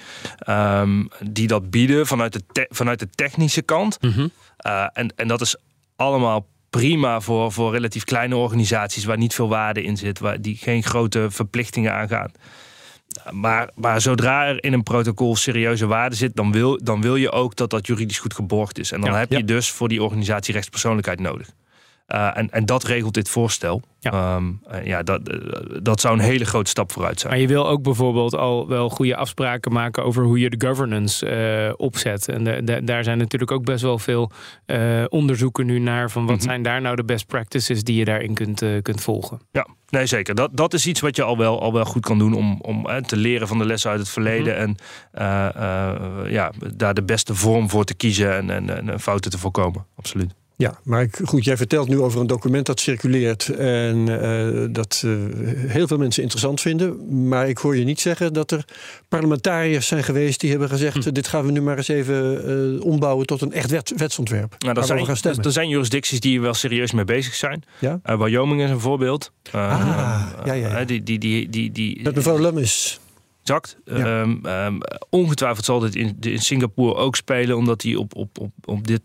um, die dat bieden vanuit de, vanuit de technische kant. Mm -hmm. uh, en, en dat is allemaal prima voor, voor relatief kleine organisaties waar niet veel waarde in zit, waar die geen grote verplichtingen aangaan. Maar, maar zodra er in een protocol serieuze waarde zit, dan wil, dan wil je ook dat dat juridisch goed geborgd is. En dan Ja, heb je dus voor die organisatie rechtspersoonlijkheid nodig. Uh, en, en dat regelt dit voorstel. Ja. Um, uh, ja, dat, uh, dat zou een hele grote stap vooruit zijn. Maar je wil ook bijvoorbeeld al wel goede afspraken maken over hoe je de governance uh, opzet. En de, de, daar zijn natuurlijk ook best wel veel uh, onderzoeken nu naar van wat Mhm. mm -hmm. zijn daar nou de best practices die je daarin kunt, kunt volgen. Ja, nee zeker. Dat, dat is iets wat je al wel, al wel goed kan doen om, om te leren van de lessen uit het verleden. Mm -hmm. En uh, ja, daar de beste vorm voor te kiezen en, en, en fouten te voorkomen. Absoluut. Ja, maar ik- goed, jij vertelt nu over een document dat circuleert en uh, dat uh, heel veel mensen interessant vinden. Maar ik hoor je niet zeggen dat er parlementariërs zijn geweest die hebben gezegd: hm. dit gaan we nu maar eens even uh, ombouwen tot een echt wet, wetsontwerp. Nou, er, zijn, er, er zijn jurisdicties die er wel serieus mee bezig zijn. Ja? Wyoming is een voorbeeld. ah, ja, ja, ja. Die, die, die, die, die, Met mevrouw Lummis. Exact. Ja. Um, um, ongetwijfeld zal dit in, in Singapore ook spelen, omdat die op, op, op, op dit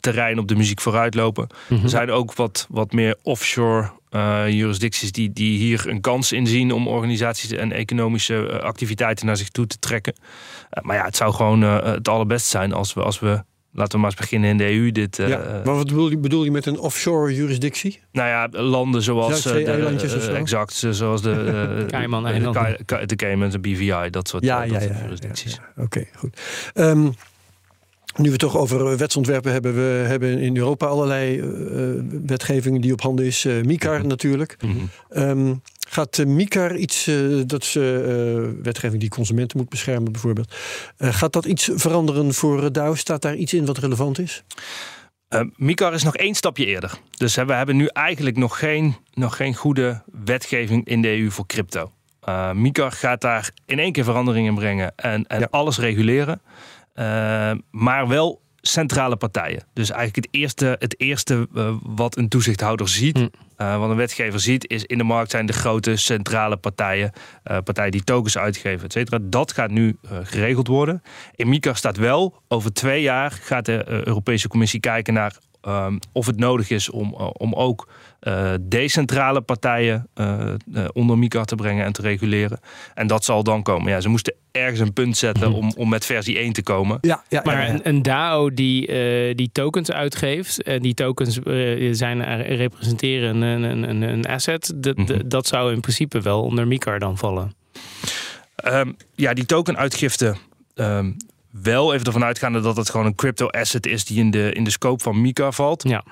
terrein op de muziek vooruit lopen. Mm. -hmm. Er zijn ook wat, wat meer offshore uh, jurisdicties die, die hier een kans in zien om organisaties en economische uh, activiteiten naar zich toe te trekken. Uh, maar ja, het zou gewoon uh, het allerbest zijn als we, als we Laten we maar eens beginnen in de EU. Dit, uh, ja, maar wat bedoel je, bedoel je met een offshore jurisdictie? Nou ja, landen zoals... uh, de, eilandjes of zo? Exact, zoals de... *laughs* Cayman-eilanden. De, de Cayman, de BVI, dat soort, ja, dat ja, soort ja, jurisdicties. Ja, ja. Oké, okay, goed. Um, nu we het toch over wetsontwerpen hebben. We hebben in Europa allerlei uh, wetgeving die op handen is. Uh, MICAR Mhm. natuurlijk. Mm -hmm. um, gaat uh, MICAR iets, uh, dat is wetgeving die consumenten moet beschermen bijvoorbeeld. Gaat dat iets veranderen voor DAO? Staat daar iets in wat relevant is? Uh, MICAR is nog één stapje eerder. Dus hè, we hebben nu eigenlijk nog geen, nog geen goede wetgeving in de EU voor crypto. Uh, MICAR gaat daar in één keer veranderingen brengen en, en ja. alles reguleren. Uh, maar wel centrale partijen. Dus eigenlijk het eerste, het eerste uh, wat een toezichthouder ziet, hm. uh, wat een wetgever ziet, is in de markt zijn de grote centrale partijen, uh, partijen die tokens uitgeven, et cetera. Dat gaat nu geregeld worden. In MICA staat wel, over twee jaar gaat de Europese Commissie kijken naar ehm, of het nodig is om, om ook decentrale partijen onder MICA te brengen en te reguleren. En dat zal dan komen. Ja, ze moesten ergens een punt zetten om, om met versie 1 te komen. Ja, ja maar Een, een, DAO die, die tokens uitgeeft, en die tokens zijn, representeren een, een, een asset, dat, mhm. dat zou in principe wel onder MICAR dan vallen. Um, ja, die tokenuitgifte. Um, wel even ervan uitgaande dat het gewoon een crypto asset is die in de, in de scope van Mika valt. Ja.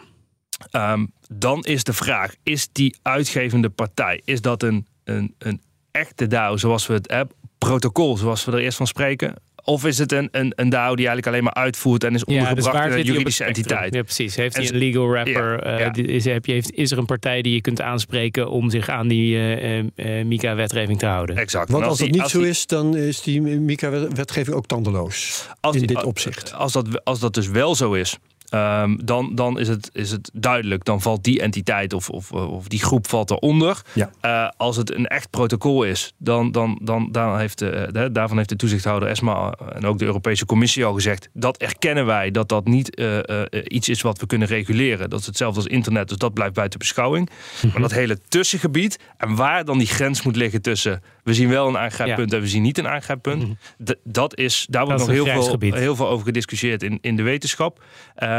Um, dan is de vraag: is die uitgevende partij, is dat een, een, een echte DAO zoals we het hebben, protocol zoals we er eerst van spreken? Of is het een, een, een DAO die eigenlijk alleen maar uitvoert en is dus ondergebracht in een juridische entiteit? Ja, precies. Heeft hij een legal rapper? Ja, uh, is, heb je, heeft, is er een partij die je kunt aanspreken om zich aan die uh, uh, MICA-wetgeving te houden? Exact. Want als, dat niet zo is, dan is die MICA-wetgeving ook tandeloos als in dit opzicht. Als dat, als dat dus wel zo is, Ehm, dan, dan is, het, is het duidelijk. Dan valt die entiteit of, of, of die groep valt eronder. Ja. Uh, als het een echt protocol is, dan, dan, dan, dan heeft de, daarvan heeft de toezichthouder ESMA en ook de Europese Commissie al gezegd. Dat erkennen wij dat dat niet uh, uh, iets is wat we kunnen reguleren. Dat is hetzelfde als internet, dus dat blijft buiten beschouwing. Mhm. Maar dat hele tussengebied en waar dan die grens moet liggen tussen we zien wel een aangrijppunt en we zien niet een aangrijppunt. Mm Dat is, daar wordt nog heel veel, heel veel over gediscussieerd in, in de wetenschap.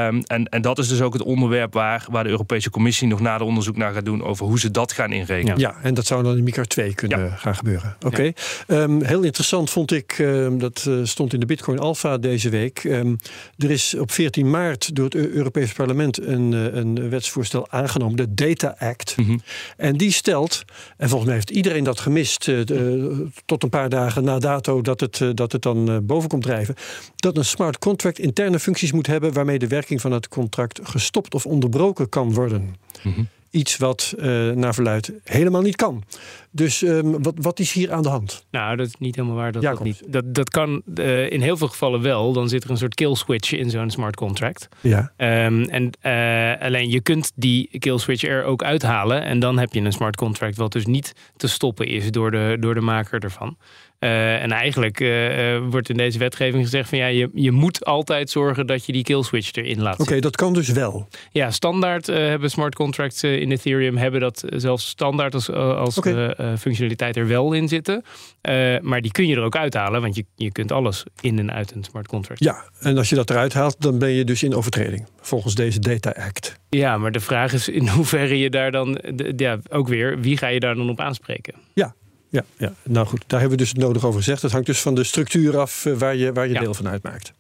Um, en, en dat is dus ook het onderwerp waar, waar de Europese Commissie nog nader onderzoek naar gaat doen over hoe ze dat gaan inrekenen. Ja, en dat zou dan in MICAR 2 kunnen gaan gebeuren. Oké. Okay. Um, ehm, heel interessant vond ik, um, dat uh, stond in de Bitcoin Alpha deze week. er is op 14 maart door het Europese parlement een, uh, een wetsvoorstel aangenomen, de Data Act. Mm -hmm. En die stelt, en volgens mij heeft iedereen dat gemist, uh, eh, tot een paar dagen na dato dat het, eh, dat het dan eh, boven komt drijven. Dat een smart contract interne functies moet hebben waarmee de werking van het contract gestopt of onderbroken kan worden. Mhm. Iets wat uh, naar verluid helemaal niet kan. Dus um, wat, wat is hier aan de hand? Nou, dat is niet helemaal waar. Dat, dat, niet, dat, dat kan uh, in heel veel gevallen wel. Dan zit er een soort kill switch in zo'n smart contract. Ja. Um, en uh, alleen je kunt die kill switch er ook uithalen. En dan heb je een smart contract wat dus niet te stoppen is door de, door de maker ervan. Uh, en eigenlijk uh, wordt in deze wetgeving gezegd van ja, je, je moet altijd zorgen dat je die kill switch erin laat. Oké, dat kan dus wel. Ja, standaard uh, hebben smart contracts in Ethereum hebben dat zelfs standaard als, als okay. Functionaliteit er wel in zitten. maar die kun je er ook uithalen, want je, je kunt alles in en uit een smart contract. Ja, en als je dat eruit haalt, dan ben je dus in overtreding volgens deze Data Act. Ja, maar de vraag is in hoeverre je daar dan, ja, ook weer, wie ga je daar dan op aanspreken? Ja, ja, ja, nou goed, daar hebben we dus het nodig over gezegd. Het hangt dus van de structuur af eh, waar je, waar je deel van uitmaakt.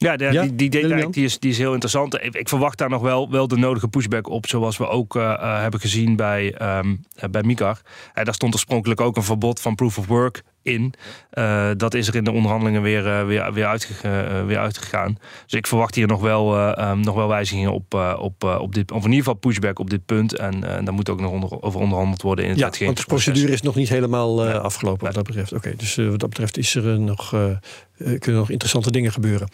Ja, de, die, die die is, die is heel interessant. Ik, ik, verwacht daar nog wel, wel de nodige pushback op, zoals we ook uh, uh, hebben gezien bij, um, bij Mikar. Uh, daar stond oorspronkelijk ook een verbod van proof of work in. Uh, dat is er in de onderhandelingen weer, uh, weer, weer, uitge uh, weer uitgegaan. Dus ik verwacht hier nog wel, um, nog wel wijzigingen op, op, op dit, of in ieder geval pushback op dit punt. En daar moet ook nog onder, over onderhandeld worden in het ja, want de procedure is nog niet helemaal afgelopen wat dat betreft. Oké, dus wat dat betreft is er nog kunnen nog interessante dingen gebeuren.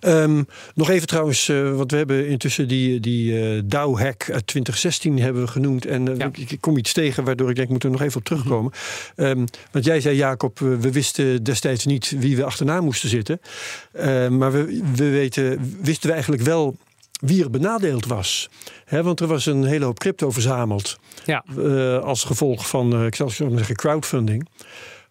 Um, nog even trouwens, want we hebben intussen die, die DAO-hack uit 2016 hebben we genoemd. En ja. ik, ik, kom iets tegen waardoor ik denk, moeten we nog even op terugkomen. Um, want jij zei, Jacob, we wisten destijds niet wie we achterna moesten zitten. Uh, maar we, we weten, wisten we eigenlijk wel wie er benadeeld was. He, want er was een hele hoop crypto verzameld. Ja. Uh, als gevolg van, ik zal zeggen, crowdfunding.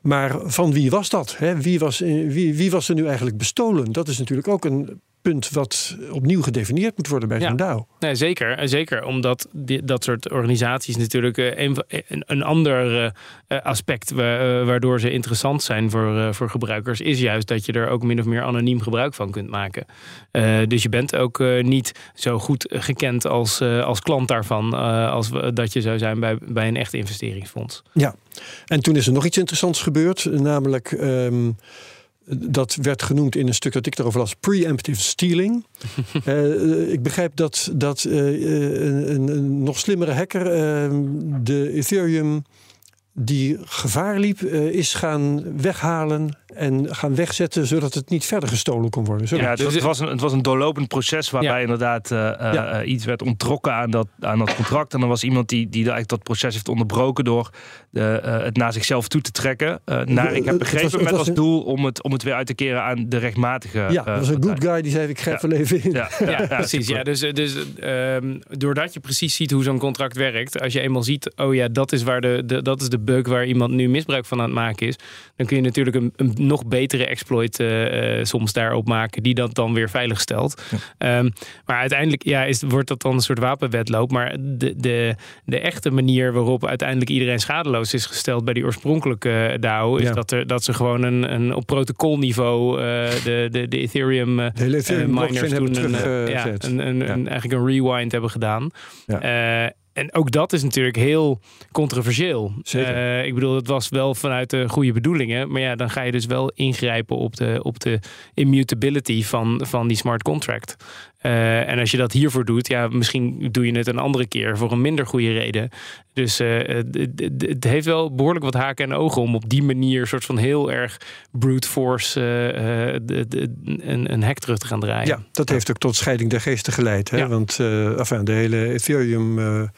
Maar van wie was dat? He, wie, was, wie, wie was er nu eigenlijk bestolen? Dat is natuurlijk ook een punt wat opnieuw gedefinieerd moet worden bij zo'n DAO. Nee, zeker, zeker. Omdat die, dat soort organisaties natuurlijk eh, een, een, een ander uh, aspect waardoor ze interessant zijn voor, voor gebruikers, is juist dat je er ook min of meer anoniem gebruik van kunt maken. dus je bent ook niet zo goed gekend als, als klant daarvan, als dat je zou zijn bij, bij een echt investeringsfonds. Ja, en toen is er nog iets interessants gebeurd, namelijk. Um, dat werd genoemd in een stuk dat ik erover las, preemptive stealing. uh, *laughs* ik begrijp dat, dat uh, een, een, nog slimmere hacker uh, de Ethereum die gevaar liep, uh, is gaan weghalen en gaan wegzetten zodat het niet verder gestolen kon worden. Ja, dus het, was een, het was een doorlopend proces waarbij inderdaad uh, ja. iets werd onttrokken aan dat, aan dat contract. En er was iemand die, die eigenlijk dat proces heeft onderbroken door het naar zichzelf toe te trekken. naar, ik heb begrepen was, met als doel om het, om het weer uit te keren aan de rechtmatige. Ja, dat was een good guy die zei: Ik grijp wel even in. *laughs* Ja, ja, precies. Ja, dus dus um, doordat je precies ziet hoe zo'n contract werkt, als je eenmaal ziet, oh ja, dat is waar de, de dat is de bug waar iemand nu misbruik van aan het maken is, dan kun je natuurlijk een, een nog betere exploit uh, soms daarop maken, die dat dan weer veilig stelt. Um, maar uiteindelijk ja, is, wordt dat dan een soort wapenwedloop. Maar de, de, de echte manier waarop uiteindelijk iedereen schadeloos is gesteld bij die oorspronkelijke DAO, is dat, er, dat ze gewoon een, een op protocolniveau uh, de, de, de Ethereum, de Ethereum miners toen een, ja, een, een, een, eigenlijk een rewind hebben gedaan. Ja en ook dat is natuurlijk heel controversieel. Uh, ik bedoel, het was wel vanuit de goede bedoelingen. Maar ja, dan ga je dus wel ingrijpen op de, op de immutability van, van die smart contract. Uh, en als je dat hiervoor doet, ja, misschien doe je het een andere keer voor een minder goede reden. Dus uh, het, heeft wel behoorlijk wat haken en ogen om op die manier soort van heel erg brute force een, een hek terug te gaan draaien. Ja, dat heeft ook tot scheiding der geesten geleid. Hè? Ja. Want enfin, de hele Ethereum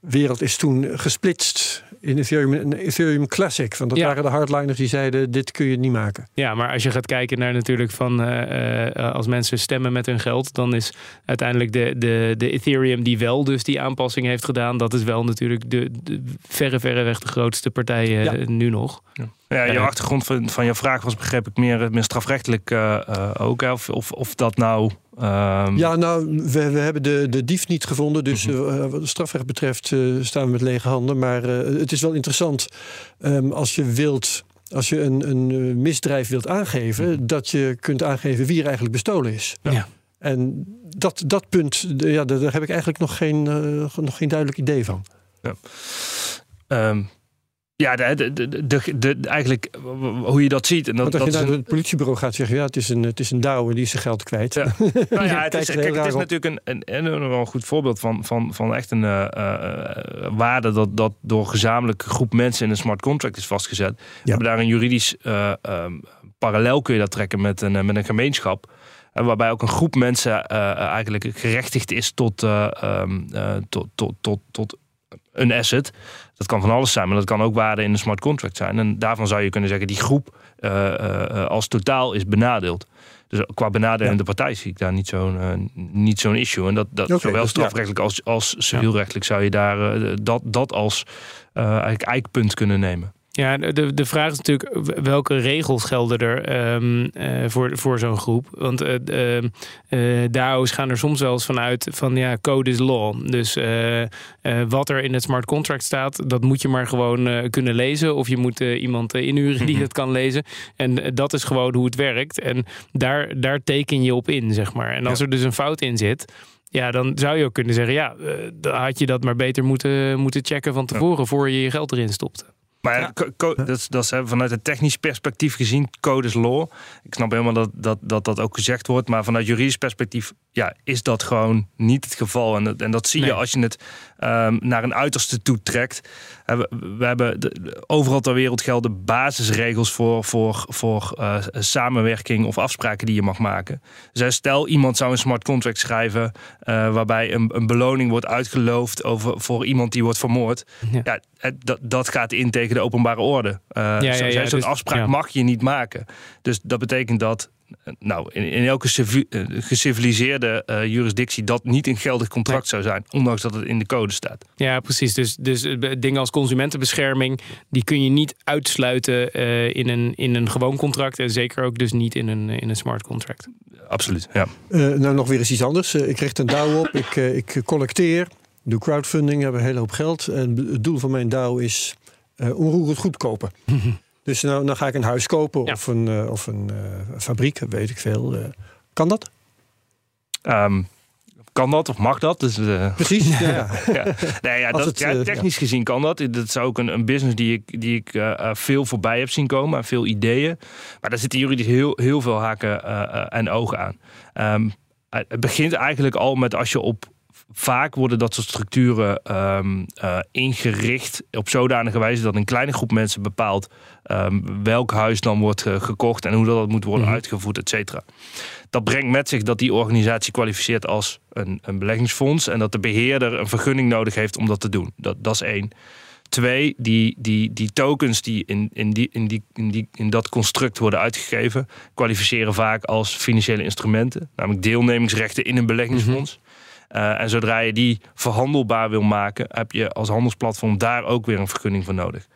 wereld is toen gesplitst in Ethereum, een Ethereum Classic. Want dat waren de hardliners die zeiden: dit kun je niet maken. Ja, maar als je gaat kijken naar natuurlijk van uh, uh, als mensen stemmen met hun geld, dan is uiteindelijk de, de, de Ethereum die wel dus die aanpassing heeft gedaan, dat is wel natuurlijk de, de verre, verre weg de grootste partij uh, ja. nu nog. Ja. Ja, je achtergrond van, van je vraag was begreep ik meer, meer strafrechtelijk ook. Of, of, of dat nou Um... Ja, nou, we, we, hebben de, de dief niet gevonden. Dus uh, wat strafrecht betreft uh, staan we met lege handen. Maar uh, het is wel interessant um, als je wilt. Als je een, een misdrijf wilt aangeven, mhm. dat je kunt aangeven wie er eigenlijk bestolen is. Ja. En dat, dat punt, ja, daar heb ik eigenlijk nog geen, nog geen duidelijk idee van. Ja. Um, ja, de, de, eigenlijk hoe je dat ziet. En dat, Want als je naar het politiebureau gaat zeggen... ja, het is een, het is een en die zijn geld kwijt. Ja. *laughs* nou ja, het is, kijk, het is natuurlijk een, een, een, een, goed voorbeeld van, van, van echt een uh, waarde... Dat, dat door gezamenlijke groep mensen in een smart contract is vastgezet. We hebben daar een juridisch uh, um, parallel kun je dat trekken met een, met een gemeenschap... waarbij ook een groep mensen eigenlijk gerechtigd is tot, um, tot, tot, tot, tot een asset. Dat kan van alles zijn, maar dat kan ook waarde in een smart contract zijn. En daarvan zou je kunnen zeggen, die groep uh, uh, als totaal is benadeeld. Dus qua benadelende ja. partij zie ik daar niet zo'n uh, niet zo'n issue. En dat, dat okay, zowel dus, strafrechtelijk als, als civielrechtelijk zou je daar dat, dat als eigenlijk eikpunt kunnen nemen. Ja, de, de vraag is natuurlijk welke regels gelden er um, uh, voor, voor zo'n groep. Want uh, uh, DAO's gaan er soms wel eens vanuit van ja, code is law. Dus wat er in het smart contract staat, dat moet je maar gewoon kunnen lezen. Of je moet iemand inhuren die mhm. het kan lezen. En dat is gewoon hoe het werkt. En daar, daar teken je op in, zeg maar. En als er dus een fout in zit, ja, dan zou je ook kunnen zeggen: ja, dan had je dat maar beter moeten, moeten checken van tevoren voor je je geld erin stopte. Maar ja. dat, is, dat is vanuit een technisch perspectief gezien, code is law. Ik snap helemaal dat, dat, dat dat ook gezegd wordt. Maar vanuit juridisch perspectief ja, is dat gewoon niet het geval. En, en dat zie je als je het um, naar een uiterste toe trekt. We, we hebben de, overal ter wereld gelden basisregels voor, voor, voor uh, samenwerking of afspraken die je mag maken. Dus stel iemand zou een smart contract schrijven uh, waarbij een, een beloning wordt uitgeloofd over, voor iemand die wordt vermoord. Ja. ja dat, dat gaat in tegen de openbare orde. Uh, ja, ja, ja, Zo'n dus, afspraak mag je niet maken. Dus dat betekent dat nou, in, in elke eh, geciviliseerde uh, jurisdictie dat niet een geldig contract zou zijn, ondanks dat het in de code staat. Ja, precies. Dus, dus eh, dingen als consumentenbescherming, die kun je niet uitsluiten uh, in, een, in een gewoon contract en zeker ook dus niet in een, in een smart contract. Absoluut, ja. nou, nog weer eens iets anders. ik richt een DAO op, ik, ik collecteer, doe crowdfunding, heb een hele hoop geld. En het doel van mijn DAO is onroerend goed kopen. Dus nou, dan ga ik een huis kopen of een, uh, of een uh, fabriek, weet ik veel. Uh, kan dat? Um, kan dat of mag dat? Dus, Precies, *laughs* ja. ja. Nee, ja, dat, het, ja technisch gezien kan dat. Dat is ook een, een business die ik, die ik veel voorbij heb zien komen. Veel ideeën. Maar daar zitten juridisch heel, heel veel haken en ogen aan. Um, het begint eigenlijk al met als je op vaak worden dat soort structuren um, uh, ingericht op zodanige wijze dat een kleine groep mensen bepaalt um, welk huis dan wordt uh, gekocht en hoe dat moet worden mm -hmm. uitgevoerd, et cetera. Dat brengt met zich dat die organisatie kwalificeert als een, een beleggingsfonds en dat de beheerder een vergunning nodig heeft om dat te doen. Dat, dat is één. Twee, die, die, die tokens die in, in, die, in, die, in, die, in dat construct worden uitgegeven, kwalificeren vaak als financiële instrumenten, namelijk deelnemingsrechten in een beleggingsfonds. Mm -hmm. Uh, en zodra je die verhandelbaar wil maken, heb je als handelsplatform daar ook weer een vergunning voor nodig.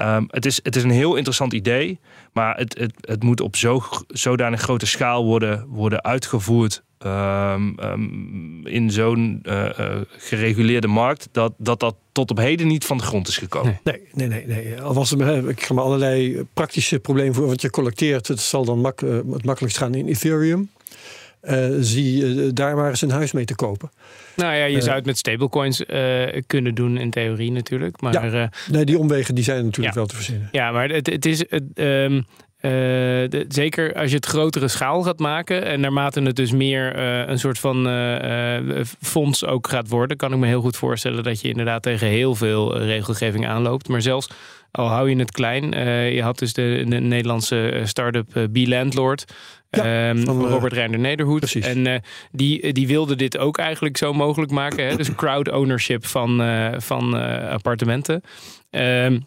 Um, het, is, het is een heel interessant idee, maar het, het, het moet op zo, zodanig grote schaal worden, worden uitgevoerd um, um, in zo'n uh, uh, gereguleerde markt, dat, dat dat tot op heden niet van de grond is gekomen. Nee, nee, nee. nee. Al was er, ik ga me allerlei praktische problemen voor, want je collecteert, het zal dan mak, het makkelijkst gaan in Ethereum. Uh, zie uh, daar maar eens een huis mee te kopen. Nou ja, je uh, zou het met stablecoins kunnen doen in theorie natuurlijk. Maar, ja, nee, die omwegen die zijn natuurlijk ja. wel te verzinnen. Ja, maar het, het is... Het, um, de, zeker als je het grotere schaal gaat maken en naarmate het dus meer een soort van fonds ook gaat worden, kan ik me heel goed voorstellen dat je inderdaad tegen heel veel regelgeving aanloopt. Maar zelfs al hou je het klein. Uh, je had dus de, de Nederlandse start-up uh, B-Landlord. Ja, um, van Robert Reiner Nederhoed. Precies. En uh, die, die wilde dit ook eigenlijk zo mogelijk maken. Hè? Dus crowd ownership van, van appartementen. Um,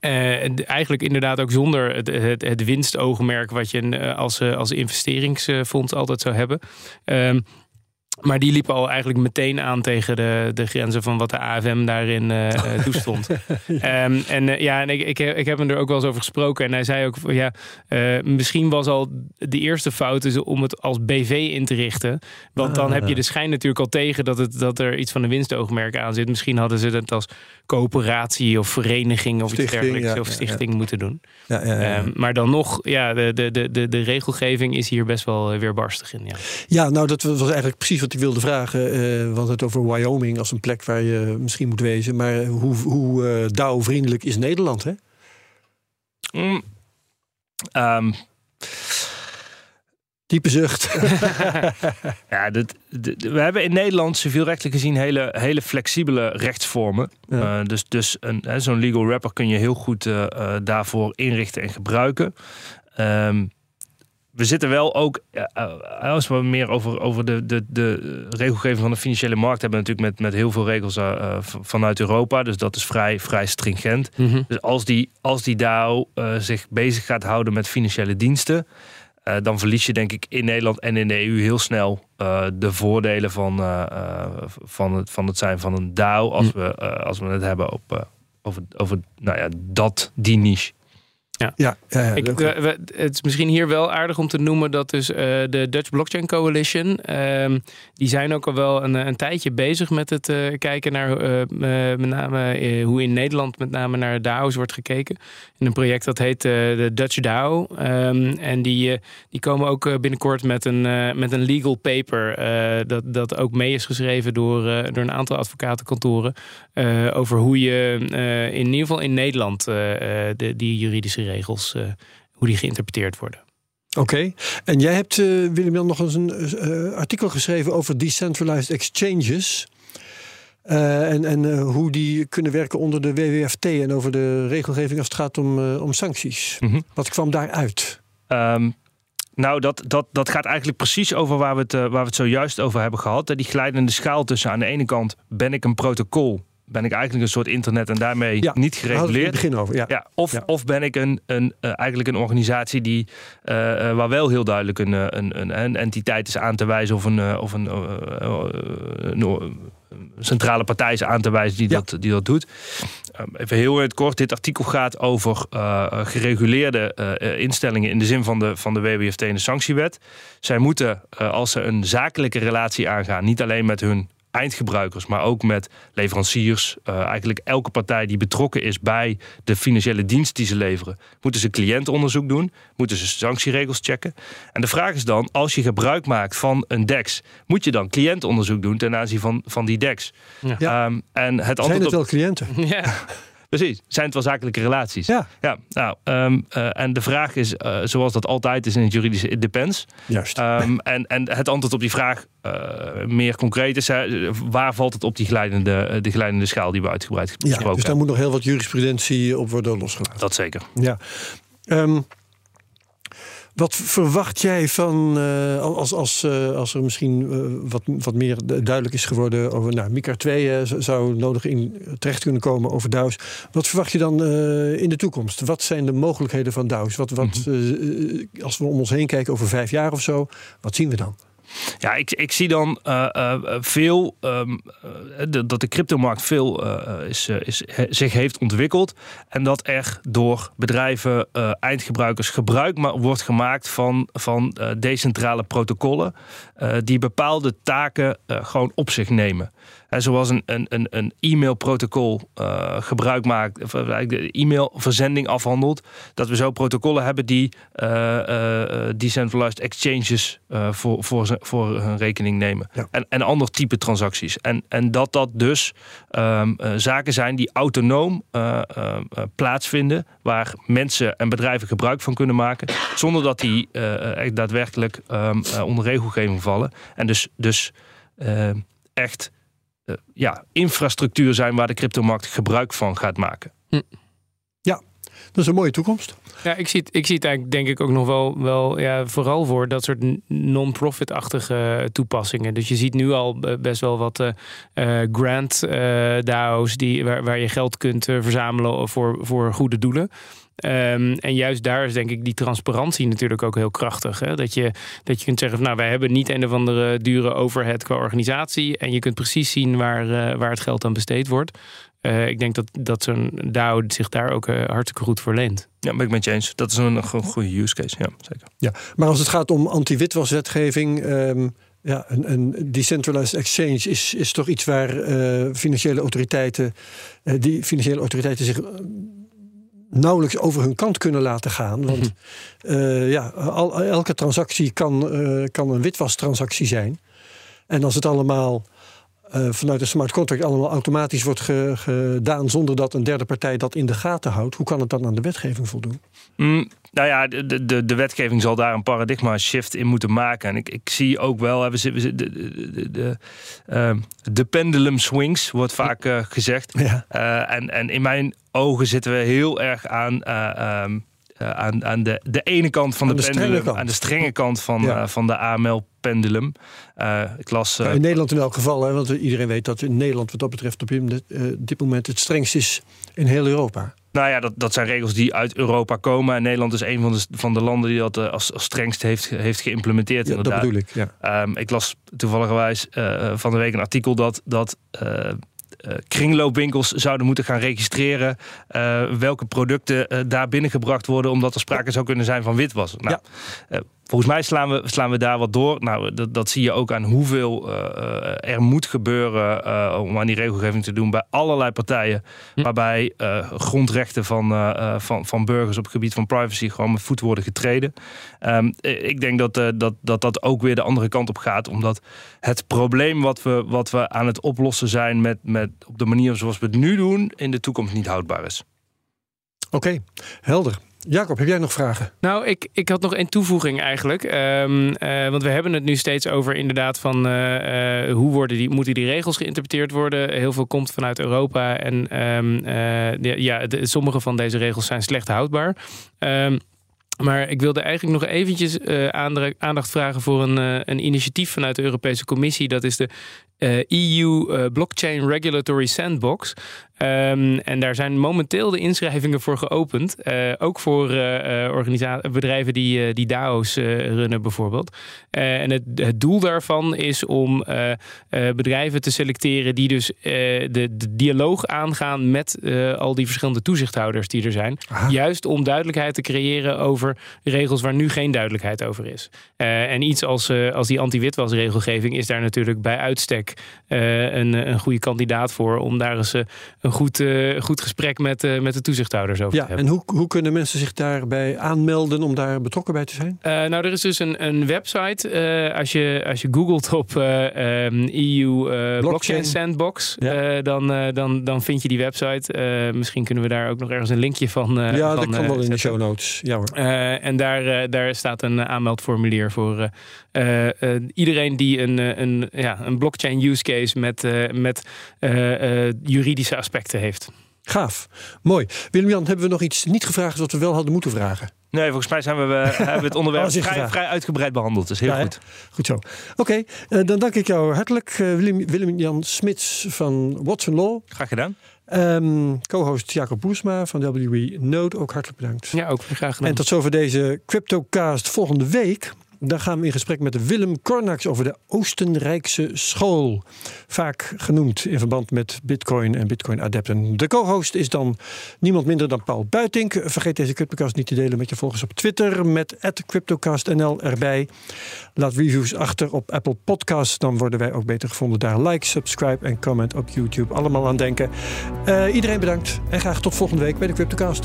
uh, eigenlijk inderdaad ook zonder het, het, het winstoogmerk wat je als, als investeringsfonds altijd zou hebben. Um, maar die liepen al eigenlijk meteen aan tegen de, de grenzen van wat de AFM daarin uh, *laughs* toestond. ja. Um, en uh, ja, en ik, ik, ik heb hem er ook wel eens over gesproken. En hij zei ook, ja, uh, misschien was al de eerste fout is om het als BV in te richten. Want ah. dan heb je de schijn natuurlijk al tegen dat, het, dat er iets van een winstoogmerk aan zit. Misschien hadden ze het als coöperatie of vereniging of stichting, iets dergelijks ja, of stichting ja, moeten doen. Um, maar dan nog, ja, de, de, de, de regelgeving is hier best wel weerbarstig in. Ja, ja nou dat was eigenlijk precies wat ik wilde vragen. Uh, want het over Wyoming als een plek waar je misschien moet wezen. Maar hoe, hoe uh, DAO-vriendelijk is Nederland, hè? Mm. Um. Diepe zucht. *laughs* ja, dit, dit, we hebben in Nederland civielrechtelijk gezien hele, hele flexibele rechtsvormen. Ja. Uh, dus dus zo'n legal rapper kun je heel goed daarvoor inrichten en gebruiken. Um, we zitten wel ook, als we meer over, over de, de, de regelgeving van de financiële markt hebben, natuurlijk met, met heel veel regels uh, vanuit Europa. Dus dat is vrij, vrij stringent. Mm -hmm. Dus als die, als die DAO uh, zich bezig gaat houden met financiële diensten, uh, dan verlies je denk ik in Nederland en in de EU heel snel de voordelen van, van, het, van het zijn van een DAO als, mm. we, als we het hebben op, over, over nou ja, dat, die niche. Ja. Ja, ja, ja ik, we, het is misschien hier wel aardig om te noemen dat dus uh, de Dutch Blockchain Coalition, um, die zijn ook al wel een, een tijdje bezig met het uh, kijken naar uh, met name hoe in Nederland met name naar DAO's wordt gekeken. In een project dat heet de Dutch DAO. Um, en die, die komen ook binnenkort met een, met een legal paper dat, dat ook mee is geschreven door, door een aantal advocatenkantoren over hoe je in ieder geval in Nederland de, die juridische regels, uh, hoe die geïnterpreteerd worden. Oké, okay. en jij hebt, uh, Willem Jan, nog eens een uh, artikel geschreven over decentralized exchanges. en en hoe die kunnen werken onder de WWFT en over de regelgeving als het gaat om, om sancties. Mm -hmm. Wat kwam daaruit? Um, nou, dat, dat, dat gaat eigenlijk precies over waar we, het, waar we het zojuist over hebben gehad. Die glijdende schaal tussen aan de ene kant ben ik een protocol ben ik eigenlijk een soort internet en daarmee ja, niet gereguleerd. Het begin over, ja. ja of, ja. of ben ik een, een, uh, eigenlijk een organisatie die, uh, waar wel heel duidelijk een, een, een, een, entiteit is aan te wijzen of een, of een, een centrale partij is aan te wijzen die, dat, die dat doet. Even heel in het kort, dit artikel gaat over uh, gereguleerde uh, instellingen in de zin van de, van de WWFT en de sanctiewet. Zij moeten, uh, als ze een zakelijke relatie aangaan, niet alleen met hun eindgebruikers, maar ook met leveranciers. Uh, eigenlijk elke partij die betrokken is bij de financiële dienst die ze leveren, moeten ze cliëntonderzoek doen, moeten ze sanctieregels checken. En de vraag is dan, als je gebruik maakt van een DEX, moet je dan cliëntonderzoek doen ten aanzien van, van die DEX? Ja. Um, en het Zijn het wel cliënten? *laughs* Ja. Precies, zijn het wel zakelijke relaties? Ja. ja nou, ehm, eh, en de vraag is, eh, zoals dat altijd is in het juridische, it depends. Juist. Ehm, *laughs* en, en het antwoord op die vraag uh, meer concreet is, waar valt het op die glijdende, de glijdende schaal die we uitgebreid ja, besproken Dus daar moet nog heel wat jurisprudentie op worden losgelaten. Dat zeker. Ja. Um, wat verwacht jij van, uh, als, als, uh, als er misschien uh, wat, wat meer duidelijk is geworden over, nou, MICAR 2 zou nodig in terecht kunnen komen over DAO's. Wat verwacht je dan in de toekomst? Wat zijn de mogelijkheden van DAO's? Wat, wat, -hmm. als we om ons heen kijken over vijf jaar of zo, wat zien we dan? Ja, ik, ik zie dan uh, uh, veel um, de, dat de cryptomarkt veel is, is, zich heeft ontwikkeld. En dat er door bedrijven, eindgebruikers gebruik wordt gemaakt van, van decentrale protocollen. die bepaalde taken gewoon op zich nemen. En zoals een, een, een e-mailprotocol uh, gebruik maakt, of de e-mailverzending afhandelt, dat we zo protocollen hebben die uh, decentralized exchanges voor, voor, voor hun rekening nemen. Ja. En, en ander type transacties. En, en dat dat dus um, zaken zijn die autonoom plaatsvinden, waar mensen en bedrijven gebruik van kunnen maken, zonder dat die echt daadwerkelijk um, onder regelgeving vallen. En dus, dus echt uh, ja, infrastructuur zijn waar de cryptomarkt gebruik van gaat maken. Hm. Dat is een mooie toekomst. Ja, ik zie het, ik zie het eigenlijk denk ik ook nog wel, wel ja, vooral voor dat soort non-profit-achtige toepassingen. Dus je ziet nu al best wel wat uh, grant DAO's die, waar, waar je geld kunt verzamelen voor, voor goede doelen. Um, en juist daar is denk ik die transparantie natuurlijk ook heel krachtig. Hè? Dat, je, dat je kunt zeggen, van, nou wij hebben niet een of andere dure overhead qua organisatie. En je kunt precies zien waar, waar het geld aan besteed wordt. Uh, ik denk dat, dat zo'n DAO zich daar ook uh, hartstikke goed voor leent. Ja, ben ik met je eens. Dat is een, een goede use case. Ja, zeker. Ja, maar als het gaat om anti-witwaswetgeving... Um, ja, een, een, decentralized exchange is, is toch iets waar uh, financiële autoriteiten, uh, die financiële autoriteiten zich nauwelijks over hun kant kunnen laten gaan. *laughs* Want uh, ja, al, elke transactie kan, uh, kan een witwastransactie zijn. En als het allemaal uh, vanuit een smart contract allemaal automatisch wordt ge, gedaan zonder dat een derde partij dat in de gaten houdt, hoe kan het dan aan de wetgeving voldoen? Mm, nou ja, de, de, de wetgeving zal daar een paradigma shift in moeten maken. En ik, ik zie ook wel, we zitten de, de, de, uh, de pendulum swings, wordt vaak uh, gezegd. Ja. Uh, en, en in mijn ogen zitten we heel erg aan. Um, uh, aan, aan de, de ene kant van de, de pendulum, aan de strenge kant van, ja. uh, van de AML pendulum. Uh, ik las, in Nederland in elk geval, hè, want iedereen weet dat in Nederland wat dat betreft op dit, dit moment het strengst is in heel Europa. Nou ja, dat, dat zijn regels die uit Europa komen. En Nederland is een van de, van de landen die dat als, als strengst heeft, heeft geïmplementeerd. Ja, inderdaad. dat bedoel ik. Ja. Um, ik las toevallig uh, van de week een artikel dat, dat kringloopwinkels zouden moeten gaan registreren uh, welke producten uh, daar binnengebracht worden, omdat er sprake zou kunnen zijn van witwas. Nou, ja. Volgens mij slaan we, slaan we daar wat door. Nou, dat, dat zie je ook aan hoeveel er moet gebeuren om aan die regelgeving te doen bij allerlei partijen, hm. waarbij grondrechten van, van, van burgers op het gebied van privacy gewoon met voet worden getreden. Um, ik denk dat, dat, dat dat ook weer de andere kant op gaat, omdat het probleem wat we, wat we aan het oplossen zijn met, met op de manier zoals we het nu doen, in de toekomst niet houdbaar is. Oké, okay, helder. Jacob, heb jij nog vragen? Nou, ik, ik had nog één toevoeging eigenlijk. Um, uh, want we hebben het nu steeds over inderdaad van uh, uh, hoe worden die, moeten die regels geïnterpreteerd worden. Heel veel komt vanuit Europa en de, ja, sommige van deze regels zijn slecht houdbaar. Um, maar ik wilde eigenlijk nog eventjes aandacht vragen voor een, een initiatief vanuit de Europese Commissie. Dat is de EU Blockchain Regulatory Sandbox. Um, en daar zijn momenteel de inschrijvingen voor geopend. Uh, ook voor uh, bedrijven die, die DAO's runnen bijvoorbeeld. en het, het, doel daarvan is om bedrijven te selecteren die dus de, de, dialoog aangaan met al die verschillende toezichthouders die er zijn. Aha. Juist om duidelijkheid te creëren over regels waar nu geen duidelijkheid over is. en iets als, als die anti-witwasregelgeving is daar natuurlijk bij uitstek een, een goede kandidaat voor om daar eens een een goed, goed gesprek met, met de toezichthouders over ja, En hoe, hoe kunnen mensen zich daarbij aanmelden om daar betrokken bij te zijn? nou, er is dus een, een website. als, je, als je googelt op um, EU blockchain. blockchain. Sandbox, dan, dan, dan vind je die website. misschien kunnen we daar ook nog ergens een linkje van. ja, van, dat kan wel in de show notes. Ja hoor. en daar, daar staat een aanmeldformulier voor iedereen die een, een, ja, een blockchain use case met, met juridische aspecten heeft. Gaaf. Mooi. Willem-Jan, hebben we nog iets niet gevraagd wat we wel hadden moeten vragen? Nee, volgens mij zijn we, we *laughs* hebben het onderwerp vrij, vrij, uitgebreid behandeld. Dus heel goed. Goed zo. Oké, uh, dan dank ik jou hartelijk, uh, Willem-Jan Smits van Watson Law. Graag gedaan. Um, Co-host Jacob Boesma van WE Node, ook hartelijk bedankt. Ja, ook graag gedaan. En tot zover deze CryptoCast volgende week. Dan gaan we in gesprek met Willem Kornax over de Oostenrijkse school. Vaak genoemd in verband met Bitcoin en Bitcoin-adepten. De co-host is dan niemand minder dan Paul Buitink. Vergeet deze CryptoCast niet te delen met je volgers op Twitter met CryptoCastNL erbij. Laat reviews achter op Apple Podcasts. Dan worden wij ook beter gevonden daar. Like, subscribe en comment op YouTube. Allemaal aan denken. Uh, iedereen bedankt en graag tot volgende week bij de CryptoCast.